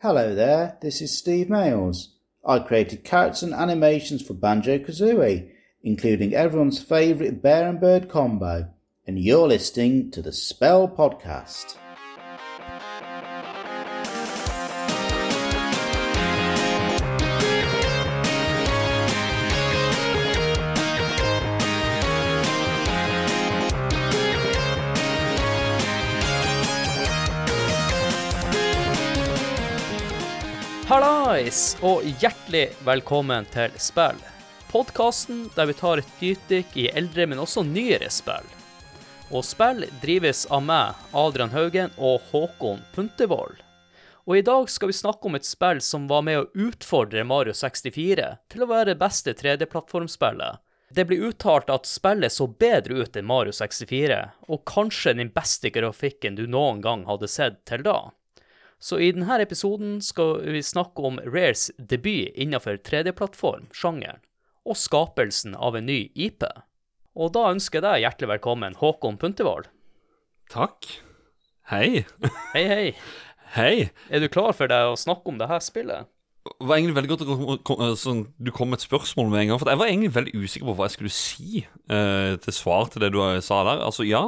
Hello there, this is Steve Mayles. I created characters and animations for Banjo Kazooie, including everyone's favourite bear and bird combo, and you're listening to the Spell Podcast. Hallais, og hjertelig velkommen til Spill. Podkasten der vi tar et dypdykk i eldre, men også nyere spill. Og spill drives av meg, Adrian Haugen, og Håkon Puntervold. Og i dag skal vi snakke om et spill som var med å utfordre Mario 64 til å være det beste 3D-plattformspillet. Det blir uttalt at spillet så bedre ut enn Mario 64, og kanskje den beste grafikken du noen gang hadde sett til da. Så i denne episoden skal vi snakke om Rares debut innenfor 3D-plattform-sjangeren, og skapelsen av en ny IP. Og da ønsker jeg deg hjertelig velkommen, Håkon Puntervold. Takk. Hei. Hei, hei. Hei. Er du klar for deg å snakke om dette spillet? Det var egentlig veldig godt at sånn, du kom med et spørsmål med en gang. For jeg var egentlig veldig usikker på hva jeg skulle si eh, til svar til det du sa der. Altså, ja.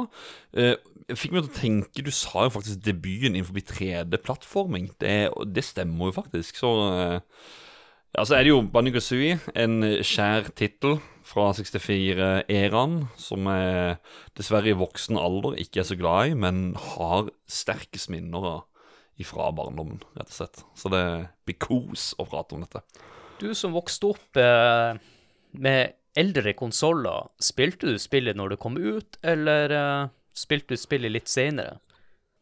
eh, fikk meg til å tenke Du sa jo faktisk debuten innenfor 3D-plattforming. Det, det stemmer jo faktisk. Så eh, ja, er det jo Banjo Kazooie, en skjær tittel fra 64-æraen, som jeg dessverre i voksen alder ikke er så glad i, men har sterkest minner av ifra barndommen, rett og slett. Så det blir kos å prate om dette. Du som vokste opp eh, med eldre konsoller, spilte du spillet når det kom ut, eller eh, spilte du spillet litt senere?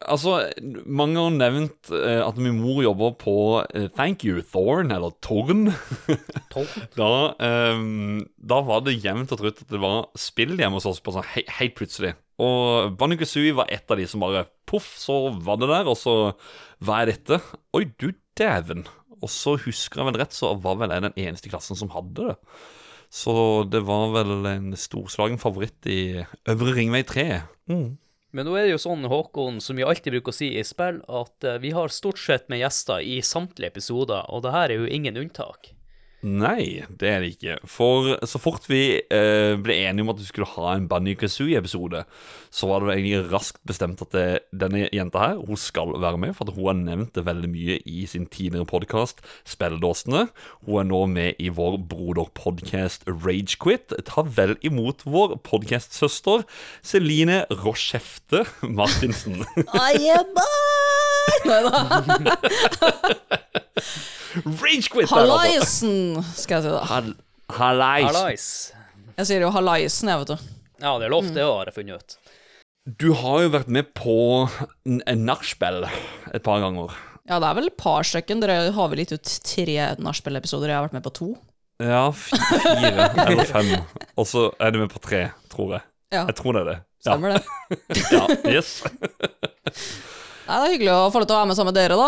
Altså, mange har nevnt eh, at min mor jobber på eh, Thank You Thorn, eller Torn. da, ehm, da var det jevnt og trutt at det var spill hjemme hos oss på sånn he helt plutselig. Og Banjo Kazooie var et av de som bare Poff, så var det der. Og så Hva er dette? Oi, du dæven. Og så husker jeg vel rett, så var vel jeg den eneste i klassen som hadde det. Så det var vel en storslagen favoritt i Øvre Ringvei 3. Mm. Men nå er det jo sånn, Håkon, som vi alltid bruker å si i spill, at eh, vi har stort sett med gjester i samtlige episoder, og det her er jo ingen unntak. Nei, det er det ikke. For så fort vi eh, ble enige om at vi skulle ha en Banjo Kazooie-episode, så var det egentlig raskt bestemt at det, denne jenta her hun skal være med, for at hun har nevnt det veldig mye i sin tidligere podkast Spelledåsene. Hun er nå med i vår broderpodkast Ragequit. Ta vel imot vår podkastsøster Celine Rochefte Martinsen. Ragequit! der, altså. Hallaisen, skal jeg si da. Hall Hallais. Hallais. Jeg sier jo hallaisen, jeg, vet du. Ja, det er lov, det har jeg funnet ut. Du har jo vært med på en nachspiel et par ganger. Ja, det er vel et par stykken. Dere har vel gitt ut tre nachspiel-episoder. Jeg har vært med på to. Ja, fire eller fem. Og så er du med på tre, tror jeg. Ja, Jeg tror det er det. Ja, stemmer det. ja yes. Nei, det er hyggelig å få lov til å være med sammen med dere, da.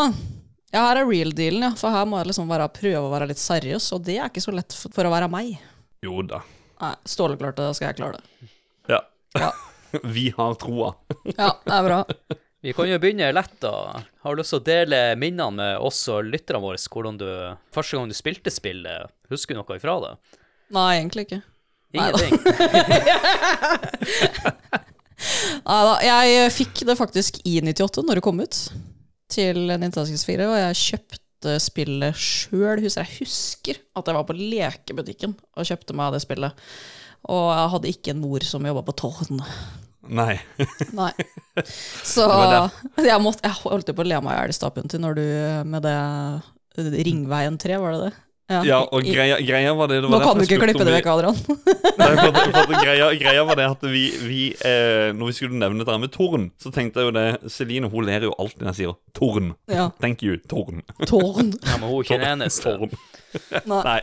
Ja, her er real dealen, ja. For her må jeg liksom være, prøve å være litt seriøs, og det er ikke så lett for, for å være meg. Jo da. Nei, Ståle klarte det, skal jeg klare det. Ja. Ja, Vi har troa. ja det er bra. Vi kan jo begynne lett, da. Har du lyst til å dele minnene med oss og lytterne våre, hvordan du Første gang du spilte spillet, husker du noe ifra det? Nei, egentlig ikke. Ingenting. Nei da, jeg fikk det faktisk i 98, når det kom ut, til Nintendo 64, og jeg kjøpte spillet sjøl. Jeg husker at jeg var på lekebutikken og kjøpte meg det spillet. Og jeg hadde ikke en mor som jobba på Tårn. Nei. Nei. Så jeg, måtte, jeg holdt jo på å le meg i hjel i stad, til når du med det Ringveien 3, var det det? Ja, og greia, greia var det, det Nå kan du ikke klippe det vekk, Adrian. Nei, for at, for at greia, greia var det at vi, vi eh, Når vi skulle nevne dette med Torn, så tenkte jeg jo det Celine hun ler jo alltid når jeg sier Torn. Ja. Thank you, Torn. Tårn. Ja, men hun er ikke den eneste. Nei.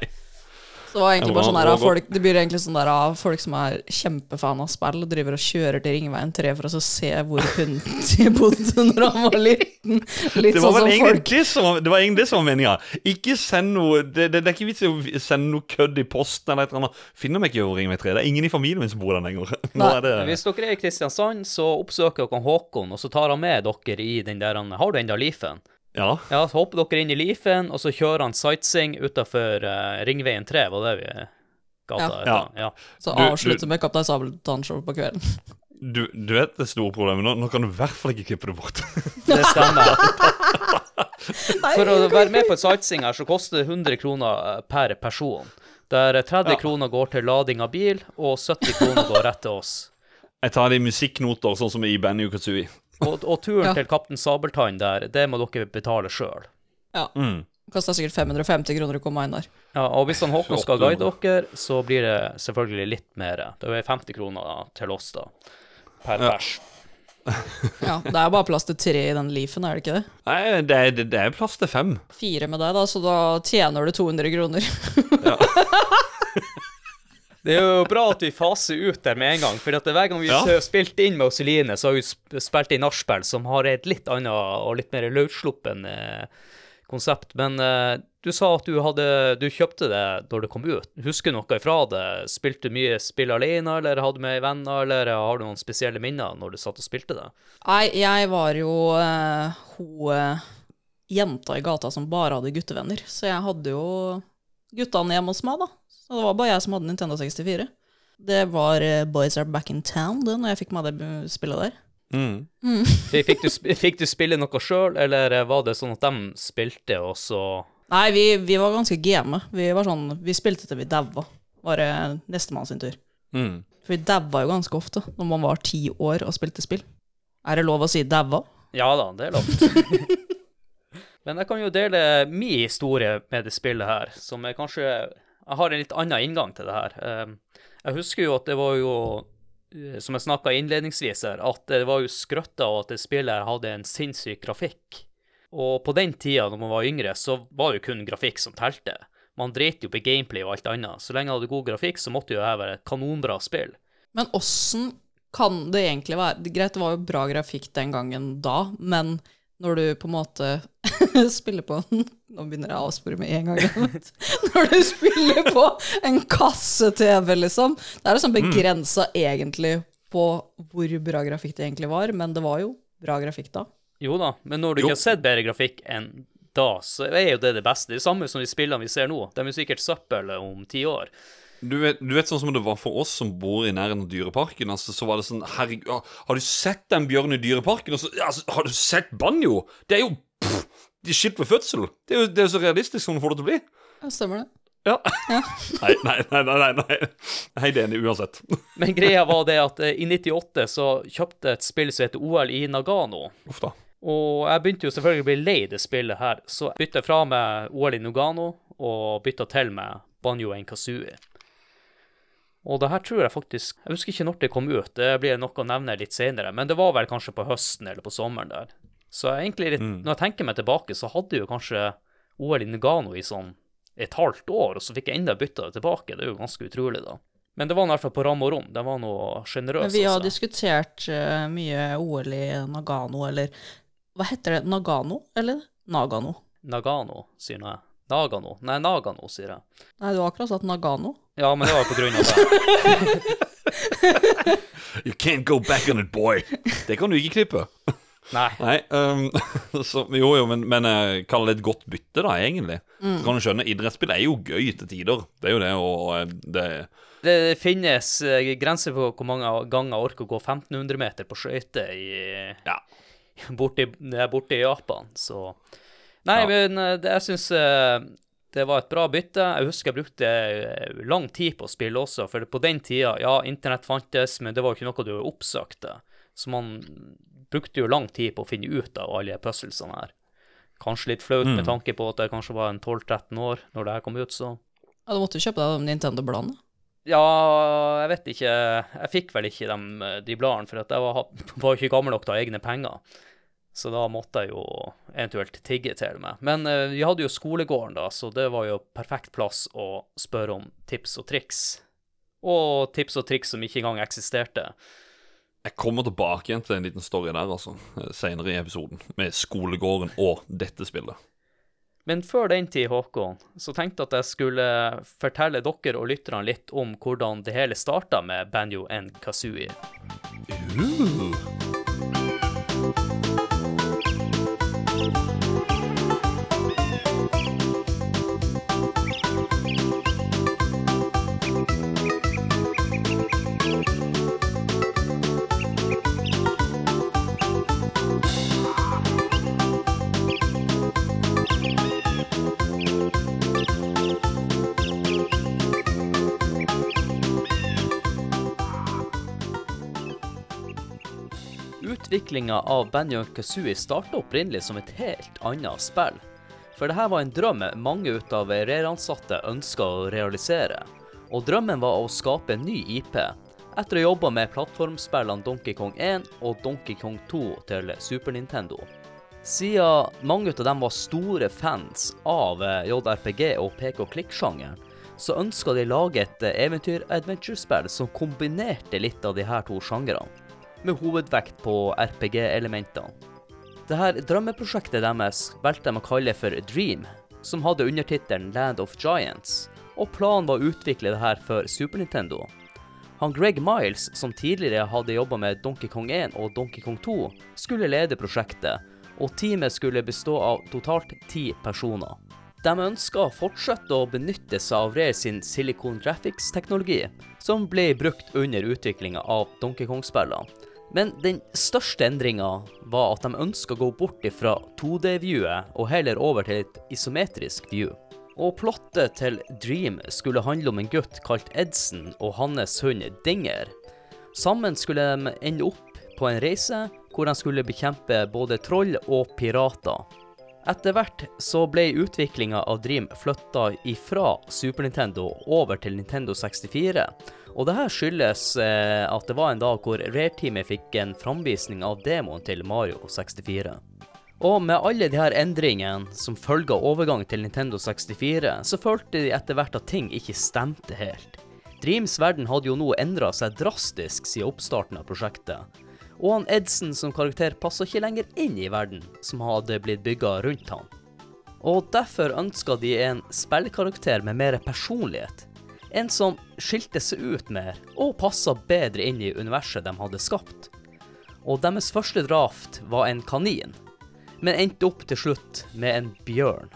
Så det var egentlig bare sånn der, folk, Det blir egentlig sånn der av folk som er kjempefan av spill, og driver og kjører til Ringveien 3 for å så se hvor hunden bodde når han var liten. Litt Det var sånn vel som folk det som var, det var egentlig det som var meninga. Ikke send noe det, det, det er ikke vits i å sende noe kødd i posten eller et eller annet. Finner meg ikke over Ring meg 3. Det er ingen i familien min som bor der lenger. Er Hvis dere er i Kristiansand, så oppsøker dere Håkon, og så tar han med dere i den der han- Har du enda Leafen? Ja. Ja, så hopper dere inn i Leafen, og så kjører han sightseeing utafor Ringveien 3, var det vi gata Ja. Ja. Så avslutter med Kaptein Sabeltann-show på kvelden. Du, du vet det store problemet. Nå, nå kan du i hvert fall ikke klippe det bort. Det stemmer. For å være med på et sightseeing her, så koster det 100 kroner eh, per person. Der 30 kroner går til lading av bil, og 70 kroner går rett til oss. Jeg tar det i musikknoter, sånn som i Banjo Kazooie. Og, og turen Ja. til Kaptein Sabeltann der, det må dere betale sjøl. Ja. Mm. Kosta sikkert 550 kroner å komme inn der. Ja, og hvis han Håkon skal guide dere, så blir det selvfølgelig litt mer. Det er 50 kroner da, til oss, da. Per Ja. pers. Ja, Det er bare plass til tre i den Leafen, er det ikke det? Nei, det er, det, det er plass til fem. Fire med deg, da, så da tjener du 200 kroner. Det er jo bra at vi faser ut der med en gang, for at hver gang vi Ja. har spilt inn med Celine, så har vi spilt inn nachspiel som har et litt annet og litt mer løssluppen eh, konsept. Men eh, du sa at du hadde Du kjøpte det når det kom ut. Husker du noe ifra det? Spilte du mye spill alene, eller hadde du med venner, eller har du noen spesielle minner når du satt og spilte det? Nei, jeg var jo uh, hun eh, jenta i gata som bare hadde guttevenner, så jeg hadde jo guttene hjemme hos meg, da. Så det var bare jeg som hadde Nintendo 64. Det var eh, Boys Are Back in Town, det, når jeg fikk meg det spillet der. Mm. Fikk du, sp- fikk du spille noe sjøl, eller eh, var det sånn at de spilte, og så Nei, vi, vi var ganske game. Vi var sånn, vi spilte til vi daua. Var det nestemann sin tur. Mm. For vi daua jo ganske ofte når man var ti år og spilte spill. Er det lov å si daua? Ja da, det er lov. Men jeg kan jo dele min historie med det spillet her, som er kanskje Jeg har en litt annen inngang til det her. Eh, Jeg husker jo at det var jo, eh, som jeg snakka innledningsvis her, at det var jo skrøtta av at det spillet hadde en sinnssyk grafikk. Og på den tida, når man var yngre, så var det jo kun grafikk som telte. Man dreit jo på gameplay og alt annet. Så lenge jeg hadde god grafikk, så måtte jo det være et kanonbra spill. Men åssen kan det egentlig være Greit, det var jo bra grafikk den gangen da, men når du på en måte spiller på Nå begynner jeg å avspore med en gang. Når du spiller på en kasse-TV, liksom. Det er liksom begrensa egentlig på hvor bra grafikk det egentlig var, men det var jo bra grafikk da. Jo da, men når du Jo. ikke har sett bedre grafikk enn da, så er jo det det beste. Det er samme som de spillene vi ser nå. De er sikkert søppel om ti år. Du, vet, du vet sånn som det var for oss som bor i nærheten av Dyreparken. Altså, så var det sånn Herregud, har du sett den bjørnen i Dyreparken? Altså, har du sett Banjo? Det er jo pff, de skilt ved fødsel. Det er jo det er så realistisk som det får det til å bli. Ja, stemmer det. Ja. nei, nei, nei, nei, nei, nei. Er helt enig uansett. Men greia var det at eh, i 98 så kjøpte jeg et spill som heter OL i Nagano. Uff da. Og jeg begynte jo selvfølgelig å bli lei det spillet her, så jeg bytta fra med OL i Nagano og bytta til med Banjo Kazooie. Og det her tror jeg faktisk Jeg husker ikke når det kom ut, det blir noe å nevne litt senere, men det var vel kanskje på høsten eller på sommeren der. Så egentlig litt, når jeg tenker meg tilbake, så hadde jo kanskje OL i Nagano i sånn et halvt år, og så fikk jeg enda bytta det tilbake. Det er jo ganske utrolig, da. Men det var i hvert fall på ram og rom. Det var noe sjenerøst. Men vi har altså. diskutert uh, mye OL i Nagano, eller Hva heter det? Nagano, eller Nagano? Nagano, sier jeg. Nagano. Nei, Nagano, sier jeg. Nei, du har akkurat sagt Nagano. Ja, men det var på grunn av det. You can't go back on it, boy. Det kan du ikke klippe. Nei. Nei, um, så, jo jo, men, men jeg kaller det et godt bytte, da, egentlig. Mm. kan du skjønne, idrettsspill er jo gøy til tider. Det er jo det, og eh, det Det finnes eh, grenser for hvor mange ganger jeg orker å gå 1500 meter på skøyter Ja. borte, i- borte i Japan, så Nei, Ja. men eh, det, jeg syns det var et bra bytte. Jeg husker jeg brukte eh, lang tid på å spille også, for på den tida, ja, internett fantes, men det var jo ikke noe du oppsøkte. Så man brukte jo lang tid på å finne ut av alle de puzzlesene her. Kanskje litt flaut med tanke på at jeg kanskje var en 12-13 år når det her kom ut, så Ja, Du måtte jo kjøpe deg de Nintendo-bladene. Ja, jeg vet ikke. Jeg fikk vel ikke dem, de bladene, for at jeg var, var ikke gammel nok til å ha egne penger. Så da måtte jeg jo eventuelt tigge til meg. Men eh, vi hadde jo skolegården, da, så det var jo perfekt plass å spørre om tips og triks. Og tips og triks som ikke engang eksisterte. Jeg kommer tilbake igjen til en liten story der, altså, senere i episoden. Med skolegården og dette spillet. Men før den tid, Håkon, så tenkte jeg at jeg skulle fortelle dere og lytterne litt om hvordan det hele starta med Banjo and Kazooie. Utviklinga av Banjo Kazooie starta opprinnelig som et helt annet spill. For dette var en drøm mange ut av Rare-ansatte ønska å realisere. Og drømmen var å skape en ny IP, etter å ha jobba med plattformspillene Donkey Kong 1 og Donkey Kong 2 til Super Nintendo. Siden mange av dem var store fans av eh, JRPG og pek-og-klikk-sjangeren, så ønska de lage et eh, eventyr-adventure-spill som kombinerte litt av de her to sjangrene, med hovedvekt på RPG-elementene. Dette drømmeprosjektet deres valgte de å kalle for Dream, som hadde undertittelen Land of Giants, og planen var å utvikle dette for Super Nintendo. Han Greg Miles, som tidligere hadde jobba med Donkey Kong 1 og Donkey Kong 2, skulle lede prosjektet, og teamet skulle bestå av totalt ti personer. De ønska å fortsette å benytte seg av Rare sin Silicon Graphics-teknologi, som ble brukt under utviklinga av Donkey Kong-spillene. Men den største endringa var at de ønska å gå bort fra 2D-viewet og heller over til et isometrisk view. Og plottet til Dream skulle handle om en gutt kalt Edson og hans hund Dinger. Sammen skulle de ende opp på en reise hvor de skulle bekjempe både troll og pirater. Etter hvert så ble utviklinga av Dream flytta ifra Super Nintendo over til Nintendo 64. Og det her skyldes eh, at det var en dag hvor Rare-teamet fikk en framvisning av demoen til Mario 64. Og med alle de her endringene som følge av overgang til Nintendo 64, så følte de etter hvert at ting ikke stemte helt. Dreams verden hadde jo nå endra seg drastisk siden oppstarten av prosjektet. Og han Edson som karakter passa ikke lenger inn i verden som hadde blitt bygga rundt han. Og derfor ønska de en spillkarakter med mer personlighet. En som skilte seg ut mer, og passa bedre inn i universet de hadde skapt. Og deres første draft var en kanin, men endte opp til slutt med en bjørn.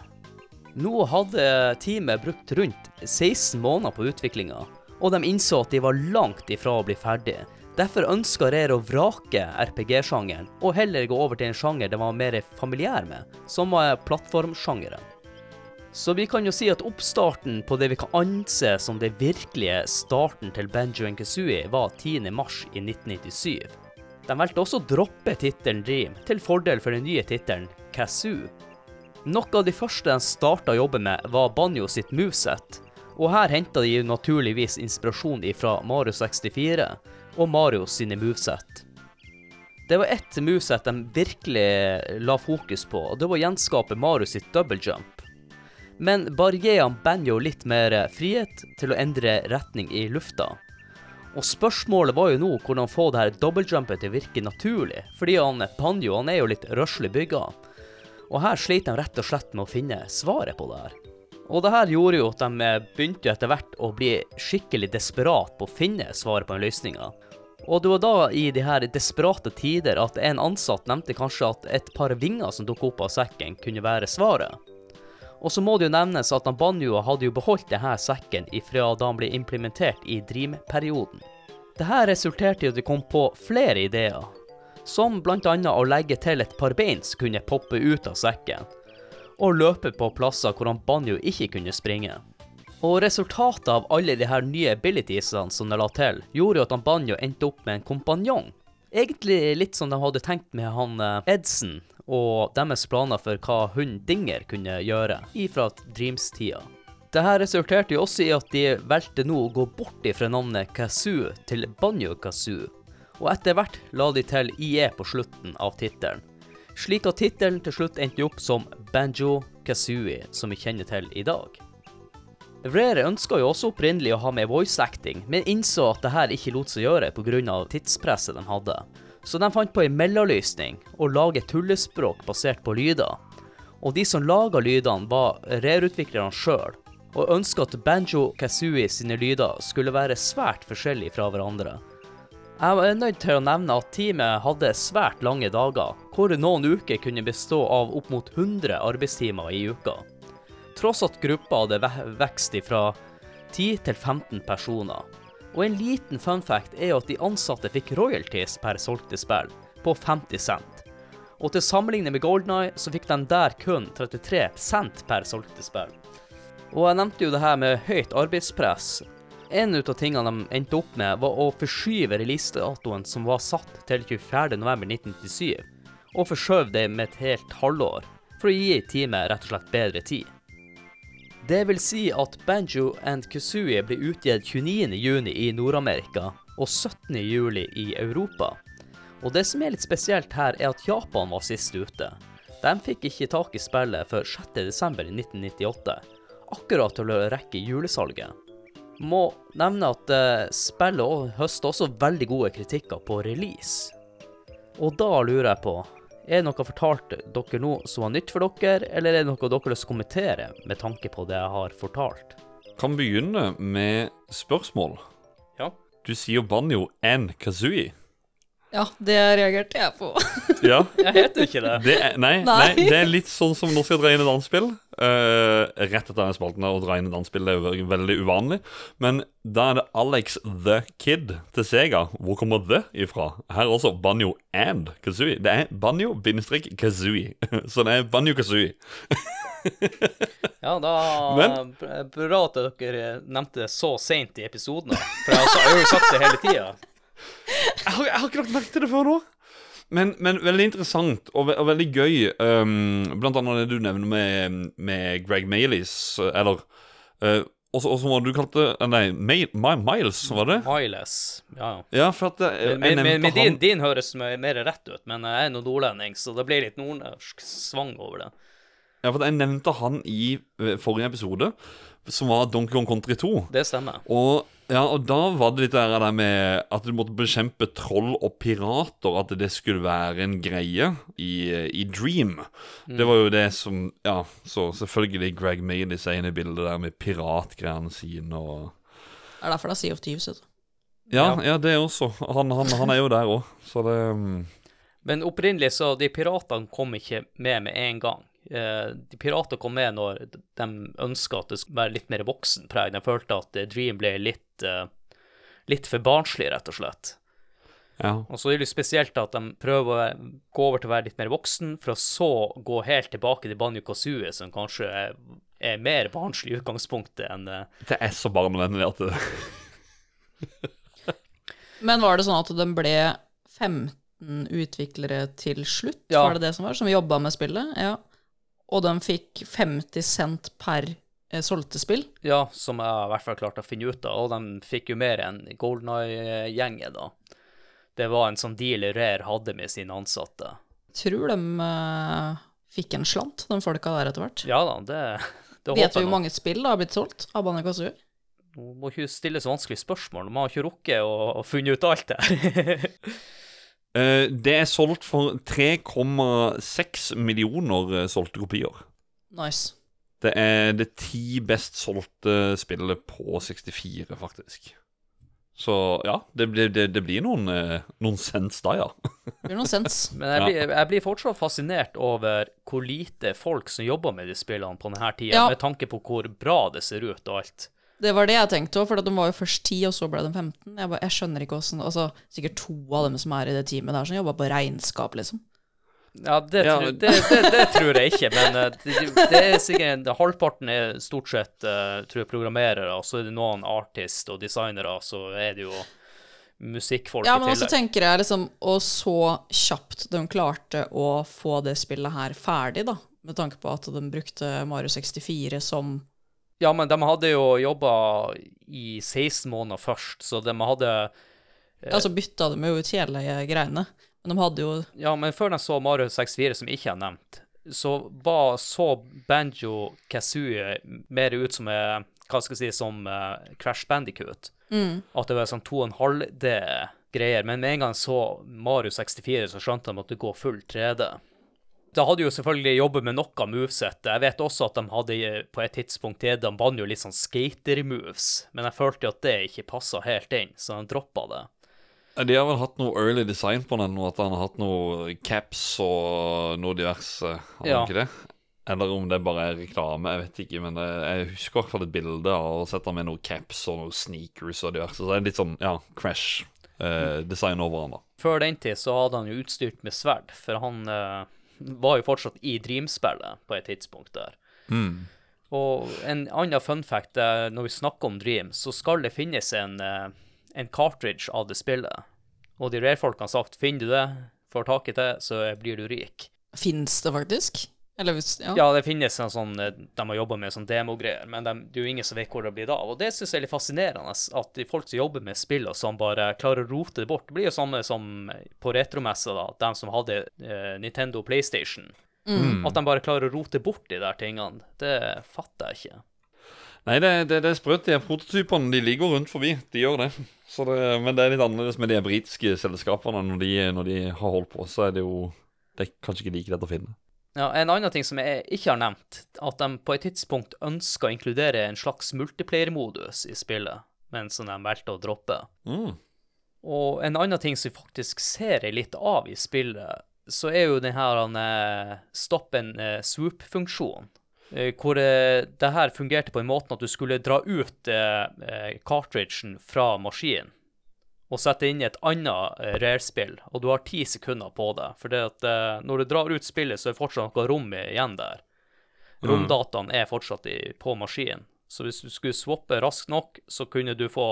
Nå hadde teamet brukt rundt 16 måneder på utviklinga, og de innså at de var langt ifra å bli ferdig. Derfor ønska Rare å vrake RPG-sjangeren, og heller gå over til en sjanger de var mer familiær med, som var plattformsjangeren. Så vi kan jo si at oppstarten på det vi kan anse som det virkelige starten til Banjo Kazooie, var 10. mars i 1997. De valgte også å droppe tittelen Dream, til fordel for den nye tittelen Kazoo. Noe av de første de starta jobbe med, var Banjo sitt moveset, og her henta de naturligvis inspirasjon fra Mario 64 og Mario sine moveset. Det var ett moveset de virkelig la fokus på, og det var å gjenskape Mario sitt double jump. Men bare gi han Banjo litt mer frihet til å endre retning i lufta. Og spørsmålet var jo nå hvordan få det her dobbeltjumpet til å virke naturlig, fordi han Banjo han er jo litt røslig bygga. Og her sliter de rett og slett med å finne svaret på det her. Og det her gjorde jo at de begynte etter hvert å bli skikkelig desperat på å finne svaret på den løsninga. Og det var da, i de her desperate tider, at en ansatt nevnte kanskje at et par vinger som dukket opp av sekken, kunne være svaret. Og så må det jo nevnes at Banjo hadde jo beholdt denne sekken ifra da han ble implementert i Dream-perioden. Dette resulterte i at de kom på flere ideer, som bl.a. å legge til et par bein som kunne poppe ut av sekken, og løpe på plasser hvor han Banjo ikke kunne springe. Og resultatet av alle de her nye abilitiesene som de la til, gjorde jo at han Banjo endte opp med en kompanjong. Egentlig litt som de hadde tenkt med han eh, Edson og deres planer for hva hun Dinger kunne gjøre ifra Dreams-tida. Dette resulterte jo også i at de valgte nå å gå bort ifra navnet Kazoo til Banjo Kazoo, og etter hvert la de til IE på slutten av tittelen. Slik at tittelen til slutt endte opp som Banjo Kazooie, som vi kjenner til i dag. Rare ønska jo også opprinnelig å ha med voice acting, men innså at dette ikke lot seg gjøre pga. tidspresset de hadde. Så de fant på en mellomlysning og lage tullespråk basert på lyder. Og de som laga lydene, var Rare-utviklerne sjøl, og ønska at Banjo Kazooie sine lyder skulle være svært forskjellige fra hverandre. Jeg er nødt til å nevne at teamet hadde svært lange dager, hvor noen uker kunne bestå av opp mot 100 arbeidstimer i uka tross at gruppa hadde vekst fra 10 til 15 personer. Og en liten fun fact er at de ansatte fikk royalties per solgte spill, på 50 cent. Og til sammenligning med Golden Eye, så fikk de der kun 33 cent per solgte spill. Og jeg nevnte jo det her med høyt arbeidspress. En av tingene de endte opp med, var å forskyve releasedatoen som var satt til 24.11.1997, og forskjøve det med et helt halvår, for å gi teamet rett og slett bedre tid. Det vil si at Banjo and Kazooie ble utgitt 29.6 i Nord-Amerika og 17.7 i Europa. Og det som er litt spesielt her, er at Japan var sist ute. De fikk ikke tak i spillet før 6.12.1998, akkurat til å rekke julesalget. Må nevne at uh, spillet også høster også veldig gode kritikker på release. Og da lurer jeg på, er det noe fortalt dere nå som var nytt for dere, eller er det noe dere å kommentere med tanke på det jeg har fortalt? Kan begynne med spørsmål. Ja. Du sier Banjo and Kazooie. Ja, det reagerte jeg på. Ja. Jeg heter ikke det. Det er, nei, nei. Nei. det er litt sånn som når skal dra inn et anspill. Uh, rett etter denne spalten å dra inn et anspill det er jo veldig- uvanlig. Men da er det Alex the Kid til Sega. Hvor kommer the ifra? Her er også Banjo and Kazooie. Det er Banjo-Kazooie. Så det er Banjo Kazooie. Ja, da Men- Bra at dere nevnte det så seint i episoden, for jeg, jeg har jo sagt det hele tida. Jeg har, jeg har ikke lagt merke til det før nå. Men, men veldig interessant og, ve og veldig gøy. Um, blant annet det du nevner med, med Greg Maileys, eller uh, også, også hva du kalte uh, Nei, May, My, Miles, var det? Miles. Ja, ja. For at jeg Men, men, men din, din høres mer mer rett ut, men jeg er nå nordlending, så det blir litt nordnorsk svang over det. Ja, for jeg nevnte han i uh, forrige episode, som var Donkey Kong Country 2. Det stemmer. Og, ja, og da var det litt det der med at du måtte bekjempe troll og pirater, at det skulle være en greie i, i Dream. Det var jo det som Ja, så selvfølgelig Greg Mailey seg inn i bildet der med piratgreiene sine og Det er derfor det er Sea of Thieves. vet du. Ja, ja det også. Han, han, han er jo der òg, så det mm, Men opprinnelig så de piratene kom ikke med med en gang. Eh, de Pirater kom med når de ønska at det skulle være litt mer voksenpreg. De følte at eh, Dream ble litt, eh, litt for barnslig, rett og slett. Ja. Og så er det spesielt at de prøver å gå over til å være litt mer voksen, for å så gå helt tilbake til Banjo Kazooie, som kanskje er, er mer barnslig i utgangspunktet enn Det er så barnevennlig at det Men var det sånn at de ble 15 utviklere til slutt? Ja. Var det det som var? Som jobba med spillet? Ja. Og de fikk 50 cent per eh, solgte spill? Ja, som jeg i hvert fall klarte å finne ut av. Og de fikk jo mer enn Golden Eye-gjengen, da. Det var en sånn deal Rare hadde med sine ansatte. Tror de eh, fikk en slant, de folka der etter hvert? Ja da, det, det Vet vi hvor mange spill da har blitt solgt av Banjo Kazooie? Nå må ikke stille så vanskelige spørsmål. Man har ikke rukket å, å funne ut alt det Eh, Det er solgt for 3,6 millioner eh, solgte kopier. Nice. Det er det ti best solgte spillet på 64, faktisk. Så ja, det, blir- det, det blir noen, eh, noen sens da, ja. Det blir noen sens. Men jeg blir, jeg blir fortsatt fascinert over hvor lite folk som jobber med de spillene på denne tida, Ja. med tanke på hvor bra det ser ut og alt. Det var det jeg tenkte òg, for de var jo først 10, og så ble de 15. Jeg, bare, jeg skjønner ikke åssen Altså, sikkert to av dem som er i det teamet der, som jobba på regnskap, liksom. Ja, det, Ja. Tror, det, det, det tror jeg ikke, men eh, det, det er sikkert Halvparten er stort sett eh, tror jeg, programmerere, og så er det noen artist og designere, så er det jo musikkfolk Ja, i men også tenker jeg liksom Og så kjapt de klarte å få det spillet her ferdig, da. Med tanke på at de brukte Mario 64 som Ja, men de hadde jo jobba i 16 måneder først, så de hadde ja, så bytta de jo ut hele greiene. Men de hadde jo Ja, men før de så Mario 64, som ikke er nevnt, så var så Banjo Kazooie mer ut som eh, Hva skal jeg si, som eh, Crash Bandicoot. At det var sånn 2,5D-greier. Men med en gang så Mario 64, så skjønte de at det går full 3D. Da hadde jo selvfølgelig jobbet med noe moveset. Jeg vet også at de hadde eh, på et tidspunkt gitt dem Banjo litt sånn skater-moves, men jeg følte jo at det ikke passa helt inn, så de droppa det. De har vel hatt noe early design på den, at han har hatt noe caps og noe diverse. Har Ja. ikke det? Eller om det bare er reklame, jeg vet ikke. Men det, jeg husker i hvert fall et bilde av å sette med noe caps og noe sneakers og diverse. Så det er litt sånn, ja, crash-design over han da. Før den tid så hadde han jo utstyrt med sverd, for han eh, var jo fortsatt i Dream-spillet på et tidspunkt der. Og en annen fun fact er når vi snakker om Dream, så skal det finnes en, eh, en cartridge av det spillet. Og de rare-folkene har sagt finner du det, får tak i det, så blir du rik. Fins det faktisk? Eller hvis Ja. Ja, det finnes en sånn eh, De har jobba med sånn demogreier, men de, det er jo ingen som vet hvor det blir av. Og det syns jeg er litt fascinerende, at de folk som jobber med spill og som bare klarer å rote det bort. Det blir jo samme som på retromessa, da. De som hadde eh, Nintendo PlayStation. At de bare klarer å rote bort de der tingene. Det fatter jeg ikke. Nei, det, det, det er sprøtt. De prototypene de ligger rundt forbi. De gjør det. Så det. Men det er litt annerledes med de britiske selskapene. Når de, når de har holdt på, så er det jo Det er kanskje ikke like lett å finne. Ja, En annen ting som jeg ikke har nevnt, at de på et tidspunkt ønska å inkludere en slags multiplayer-modus i spillet, men som de valgte å droppe. Mm. Og en annen ting som vi faktisk ser litt av i spillet, så er jo den her eh, stop and eh, swoop-funksjonen. Eh, hvor det her fungerte på en måte at du skulle dra ut cartridgen fra maskinen og sette inn et annet eh, rare-spill, og du har ti sekunder på det. For at, eh, når du drar ut spillet, så er det fortsatt noe rom igjen der. Romdataen er fortsatt i, på maskinen. Så hvis du skulle swappe raskt nok, så kunne du få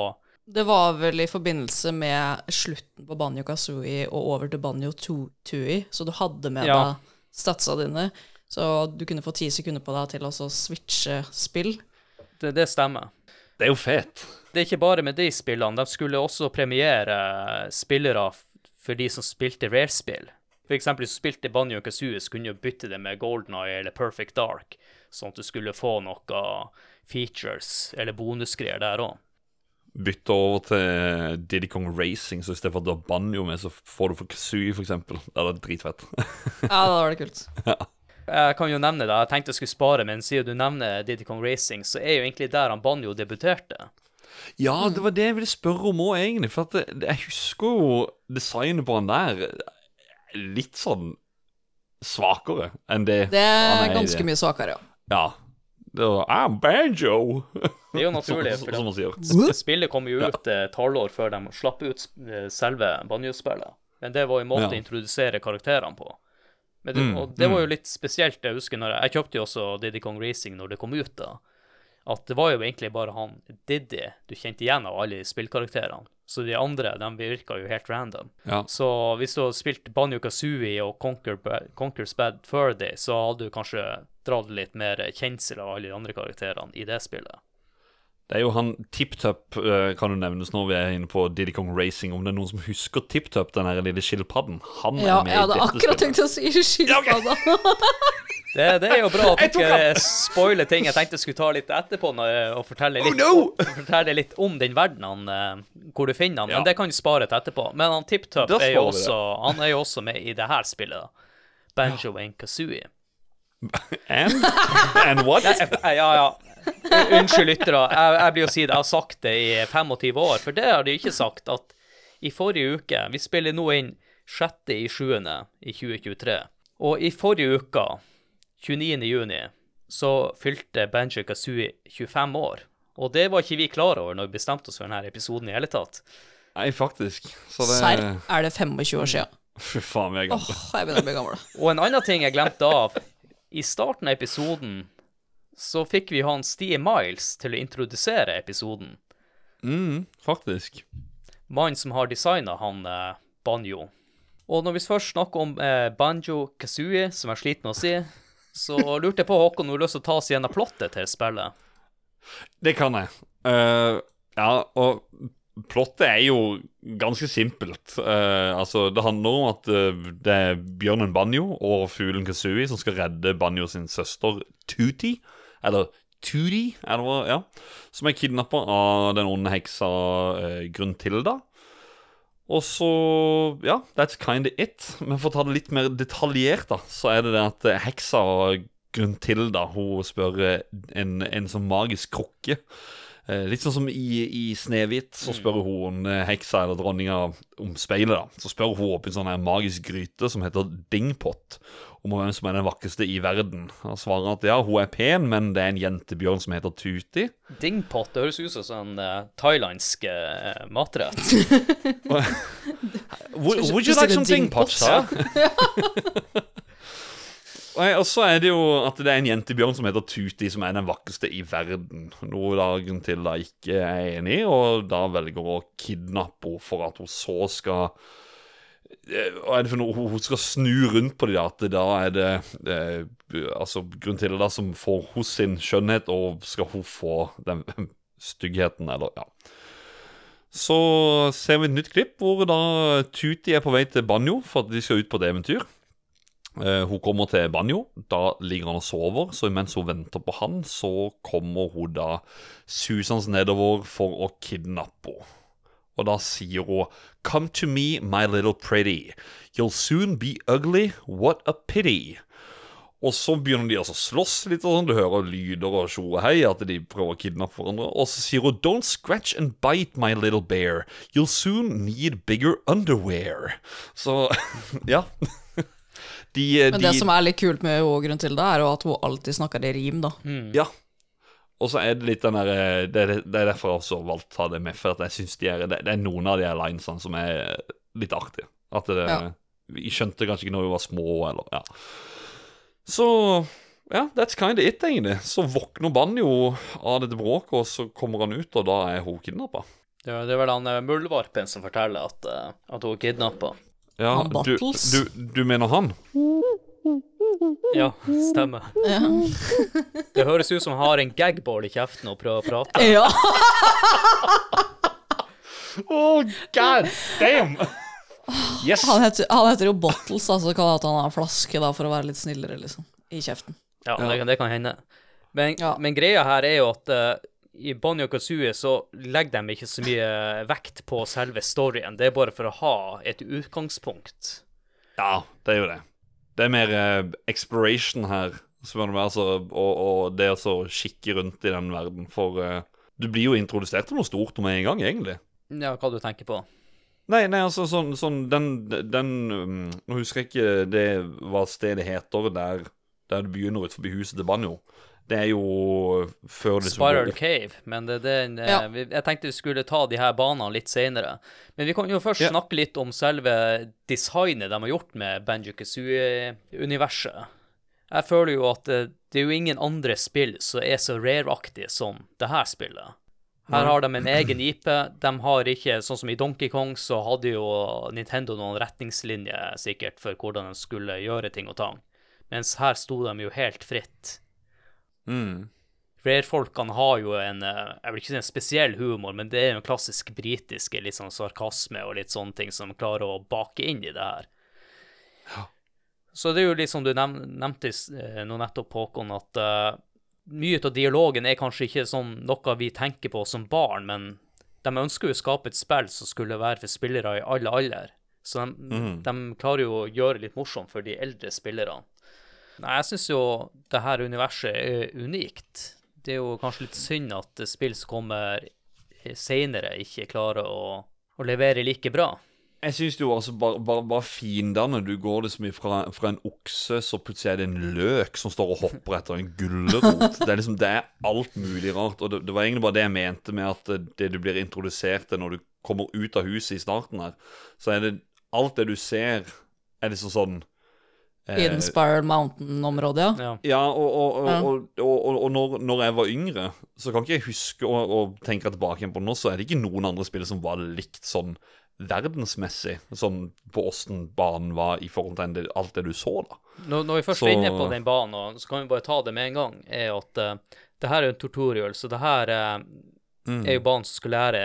Det var vel i forbindelse med slutten på Banjo Kazooie og over til Banjo Tui, så du hadde med Ja. deg statsa dine. Så du kunne få ti sekunder på deg til å switche spill. Det, det stemmer. Det er jo fett. Det er ikke bare med de spillene. De skulle også premiere spillere for de som spilte rare-spill. For eksempel hvis du spilte Banjo Kazooie, så kunne du bytte det med Golden Eye eller Perfect Dark, sånn at du skulle få noe features eller bonusgreier der òg. Bytte over til Diddy Kong Racing, så istedenfor at du har banjo med, så får du for Kazooie, for eksempel. Det er dritfett. Ja, da var det kult. Jeg kan jo nevne det, jeg tenkte jeg skulle spare, men siden du nevner Diddy Kong Racing, så er jo egentlig der han Banjo debuterte. Ja, det var det jeg ville spørre om òg, egentlig. For at det, jeg husker jo designet på han der litt sånn svakere enn det Det han er i ganske mye svakere, ja. Ja. Det var I'm banjo! Det er jo naturlig, som, for som man sier. Spillet kom jo ut et halvår før de slapp ut eh, selve banjospillet. Men det var en måte Ja. å introdusere karakterene på. Men det, Mm, og det var jo litt spesielt. Jeg husker når jeg, jeg kjøpte jo også Diddy Kong Racing når det kom ut, da. At det var jo egentlig bare han Diddy du kjente igjen av alle spillkarakterene. Så de andre de virka jo helt random. Ja. Så hvis du hadde spilt Banjo Kazooie og Conquer, Conquer's Bad Fur Day, så hadde du kanskje dratt litt mer kjensel av alle de andre karakterene i det spillet. Det er jo han TipTup, eh, kan jo nevnes når vi er inne på Diddy Kong Racing. Om det er noen som husker TipTup, den her lille skilpadden. Han Ja, er med jeg hadde akkurat tenkt å si skilpadda. Det, det er jo bra at dere spoiler ting jeg tenkte jeg skulle ta litt etterpå når, og fortelle litt, no! fortelle litt om den verdenen eh, hvor du finner han, Ja. men det kan du spare til etterpå. Men han TipTup er jo også, han er jo også med i det her spillet. da. Banjo and Kazooie. And, and what? Ja, ja. U- Unnskyld, lyttere. Jeg, jeg blir å si det. Jeg har sagt det i 25 år, for det har de ikke sagt. At i forrige uke Vi spiller nå inn 6. i 7. i 2023. Og i forrige uke, 29. juni, så fylte Benji Kazooie 25 år. Og det var ikke vi klar over når vi bestemte oss for denne episoden i hele tatt. Nei, faktisk. Så det Serr? Er det 25 år siden? Fy faen, vi er gamle. Åh, jeg begynner å bli gammel. Og en annen ting jeg glemte av. I starten av episoden så fikk vi han Stie Miles til å introdusere episoden. Mm, faktisk. mannen som har designa han eh, Banjo. Og når vi først snakker om eh, Banjo Kazooie, som jeg sliter med å si, så lurte jeg på, Håkon, om du har lyst til å ta oss gjennom plottet til spillet? Det kan jeg. Uh, ja, og plottet er jo ganske simpelt. Uh, altså, det handler om at uh, det er bjørnen Banjo og fuglen Kazooie som skal redde Banjo sin søster Tuti. Eller Tootie, er det? Ja. Som er kidnappa av den onde heksa eh, Gruntilda. Og så Ja, that's kind of it. Men for å ta det litt mer detaljert, da, så er det det at eh, heksa Gruntilda hun spør eh, en, en sånn magisk krukke. Eh, litt sånn som i, i Snehvit, så spør hun eh, heksa eller dronninga om speilet. da Så spør hun oppi en sånn her magisk gryte som heter Dingpot, om hvem som er den vakreste i verden. Og svarer at ja, hun er pen, men det er en jentebjørn som heter Tuti. Dingpot, det høres ut som sånn uh, thailandsk uh, matrett. Would, would you like some dingpot, sir? Og så er det jo at det er en jentebjørn som heter Tuti, som er den vakreste i verden. Noe dagen til da ikke er enig, og da velger å kidnappe henne for at hun så skal Eh, Hva er det for noe? Hun hun skal snu rundt på det, at da er det eh, Altså grunnen til det da som får hos sin skjønnhet, og skal hun få den styggheten, eller ja. Så ser vi et nytt klipp hvor da Tuti er på vei til Banjo for at de skal ut på et eventyr. Eh, hun kommer til Banjo, da ligger han og sover, så mens hun venter på han, så kommer hun da susende nedover for å kidnappe henne. Og da sier hun Come to me, my little pretty. You'll soon be ugly. What a pity. Og så begynner de altså å slåss litt, og sånn. du hører lyder og tjo og hei, at de prøver å kidnappe hverandre. Og så sier hun Don't scratch and bite, my little bear. You'll soon need bigger underwear. Så ja. De, Men de, det som er litt kult med henne, grunnen til det, er jo at hun alltid snakker i rim, da. Ja. Og så er det litt den der eh, Det er, det er derfor jeg også valgte å ta det med, for at jeg synes de er, det, det er noen av de linesene som er litt artige. At det Ja. Vi skjønte kanskje ikke når vi var små, eller Ja. Så ja, that's kind of it, egentlig. Så våkner Banjo av dette bråket, og så kommer han ut, og da er hun kidnappa. Det er det er vel han eh, muldvarpen som forteller at, eh, at hun er kidnappa. Ja, Han du, Battles. du, du mener han? Ja, stemmer. Ja. Det høres ut som han har en gagball i kjeften og prøver å prate. ja. Oh, god damn! Yes! Han, heter, han heter jo Bottles, altså så kan det at han har en flaske da, for å være litt snillere, liksom. I kjeften. Ja, det, kan- det kan hende. Men, Ja. men greia her er jo at eh, i og Kazooie så legger de ikke så mye vekt på selve storyen. Det er bare for å ha et utgangspunkt. Ja, det er jo det. Det er mer eh, exploration her, spør du meg, altså, og, og det å så kikke rundt i den verden. For eh, du blir jo introdusert til noe stort med en gang, egentlig. Ja, hva du tenker på? Nei, nei, altså sånn, sånn Den, den um, Nå husker jeg ikke det hva stedet heter der, der du begynner ut forbi huset til Banjo. Det er jo før det Spiral Cave. Men det, det, eh, Ja. vi, jeg tenkte vi skulle ta de her banene litt senere. Men vi kan jo først Ja. snakke litt om selve designet de har gjort med Banjo Kazooie-universet. Jeg føler jo at det, det er jo ingen andre spill som er så rare-aktige som det her spillet. Her har de en egen IP. De har ikke, sånn som i Donkey Kong, så hadde jo Nintendo noen retningslinjer sikkert for hvordan de skulle gjøre ting og tang. Mens her sto de jo helt fritt. Mm. Rare-folkene har jo en eh, Jeg vil ikke si en spesiell humor, men det er jo en klassisk britiske litt sånn sarkasme og litt sånne ting som klarer å bake inn i det her. Så det er jo litt som du nev nevnte eh, nå nettopp, Håkon, at uh, mye av dialogen er kanskje ikke sånn noe vi tenker på som barn, men de ønsker jo å skape et spill som skulle være for spillere i alle alder. Så de, de klarer jo å gjøre det litt morsomt for de eldre spillerne. Nei, jeg syns jo det her universet er unikt. Det er jo kanskje litt synd at spill som kommer seinere, ikke klarer å, å levere like bra. Jeg syns jo altså bare, bare, bare fiendene Du går liksom fra, fra en okse, så plutselig er det en løk som står og hopper etter en gulrot. Det er liksom, det er alt mulig rart. Og det, det var egentlig bare det jeg mente med at det, du blir introdusert til når du kommer ut av huset i starten her, så er det alt det du ser, er liksom sånn Hidden Spiral Mountain-området, ja. Ja. Ja, og, og, og, og, og, og, og når, når jeg var yngre, så kan ikke jeg huske å, å tenke tilbake på nå, så er det ikke noen andre spill som var likt sånn verdensmessig, sånn på åssen banen var i forhold til alt det du så, da. Når, når vi først Så- er inne på den banen, og så kan vi bare ta det med en gang, er at uh, det her er en tutorial, så det her uh, Mm. er jo banen som skal lære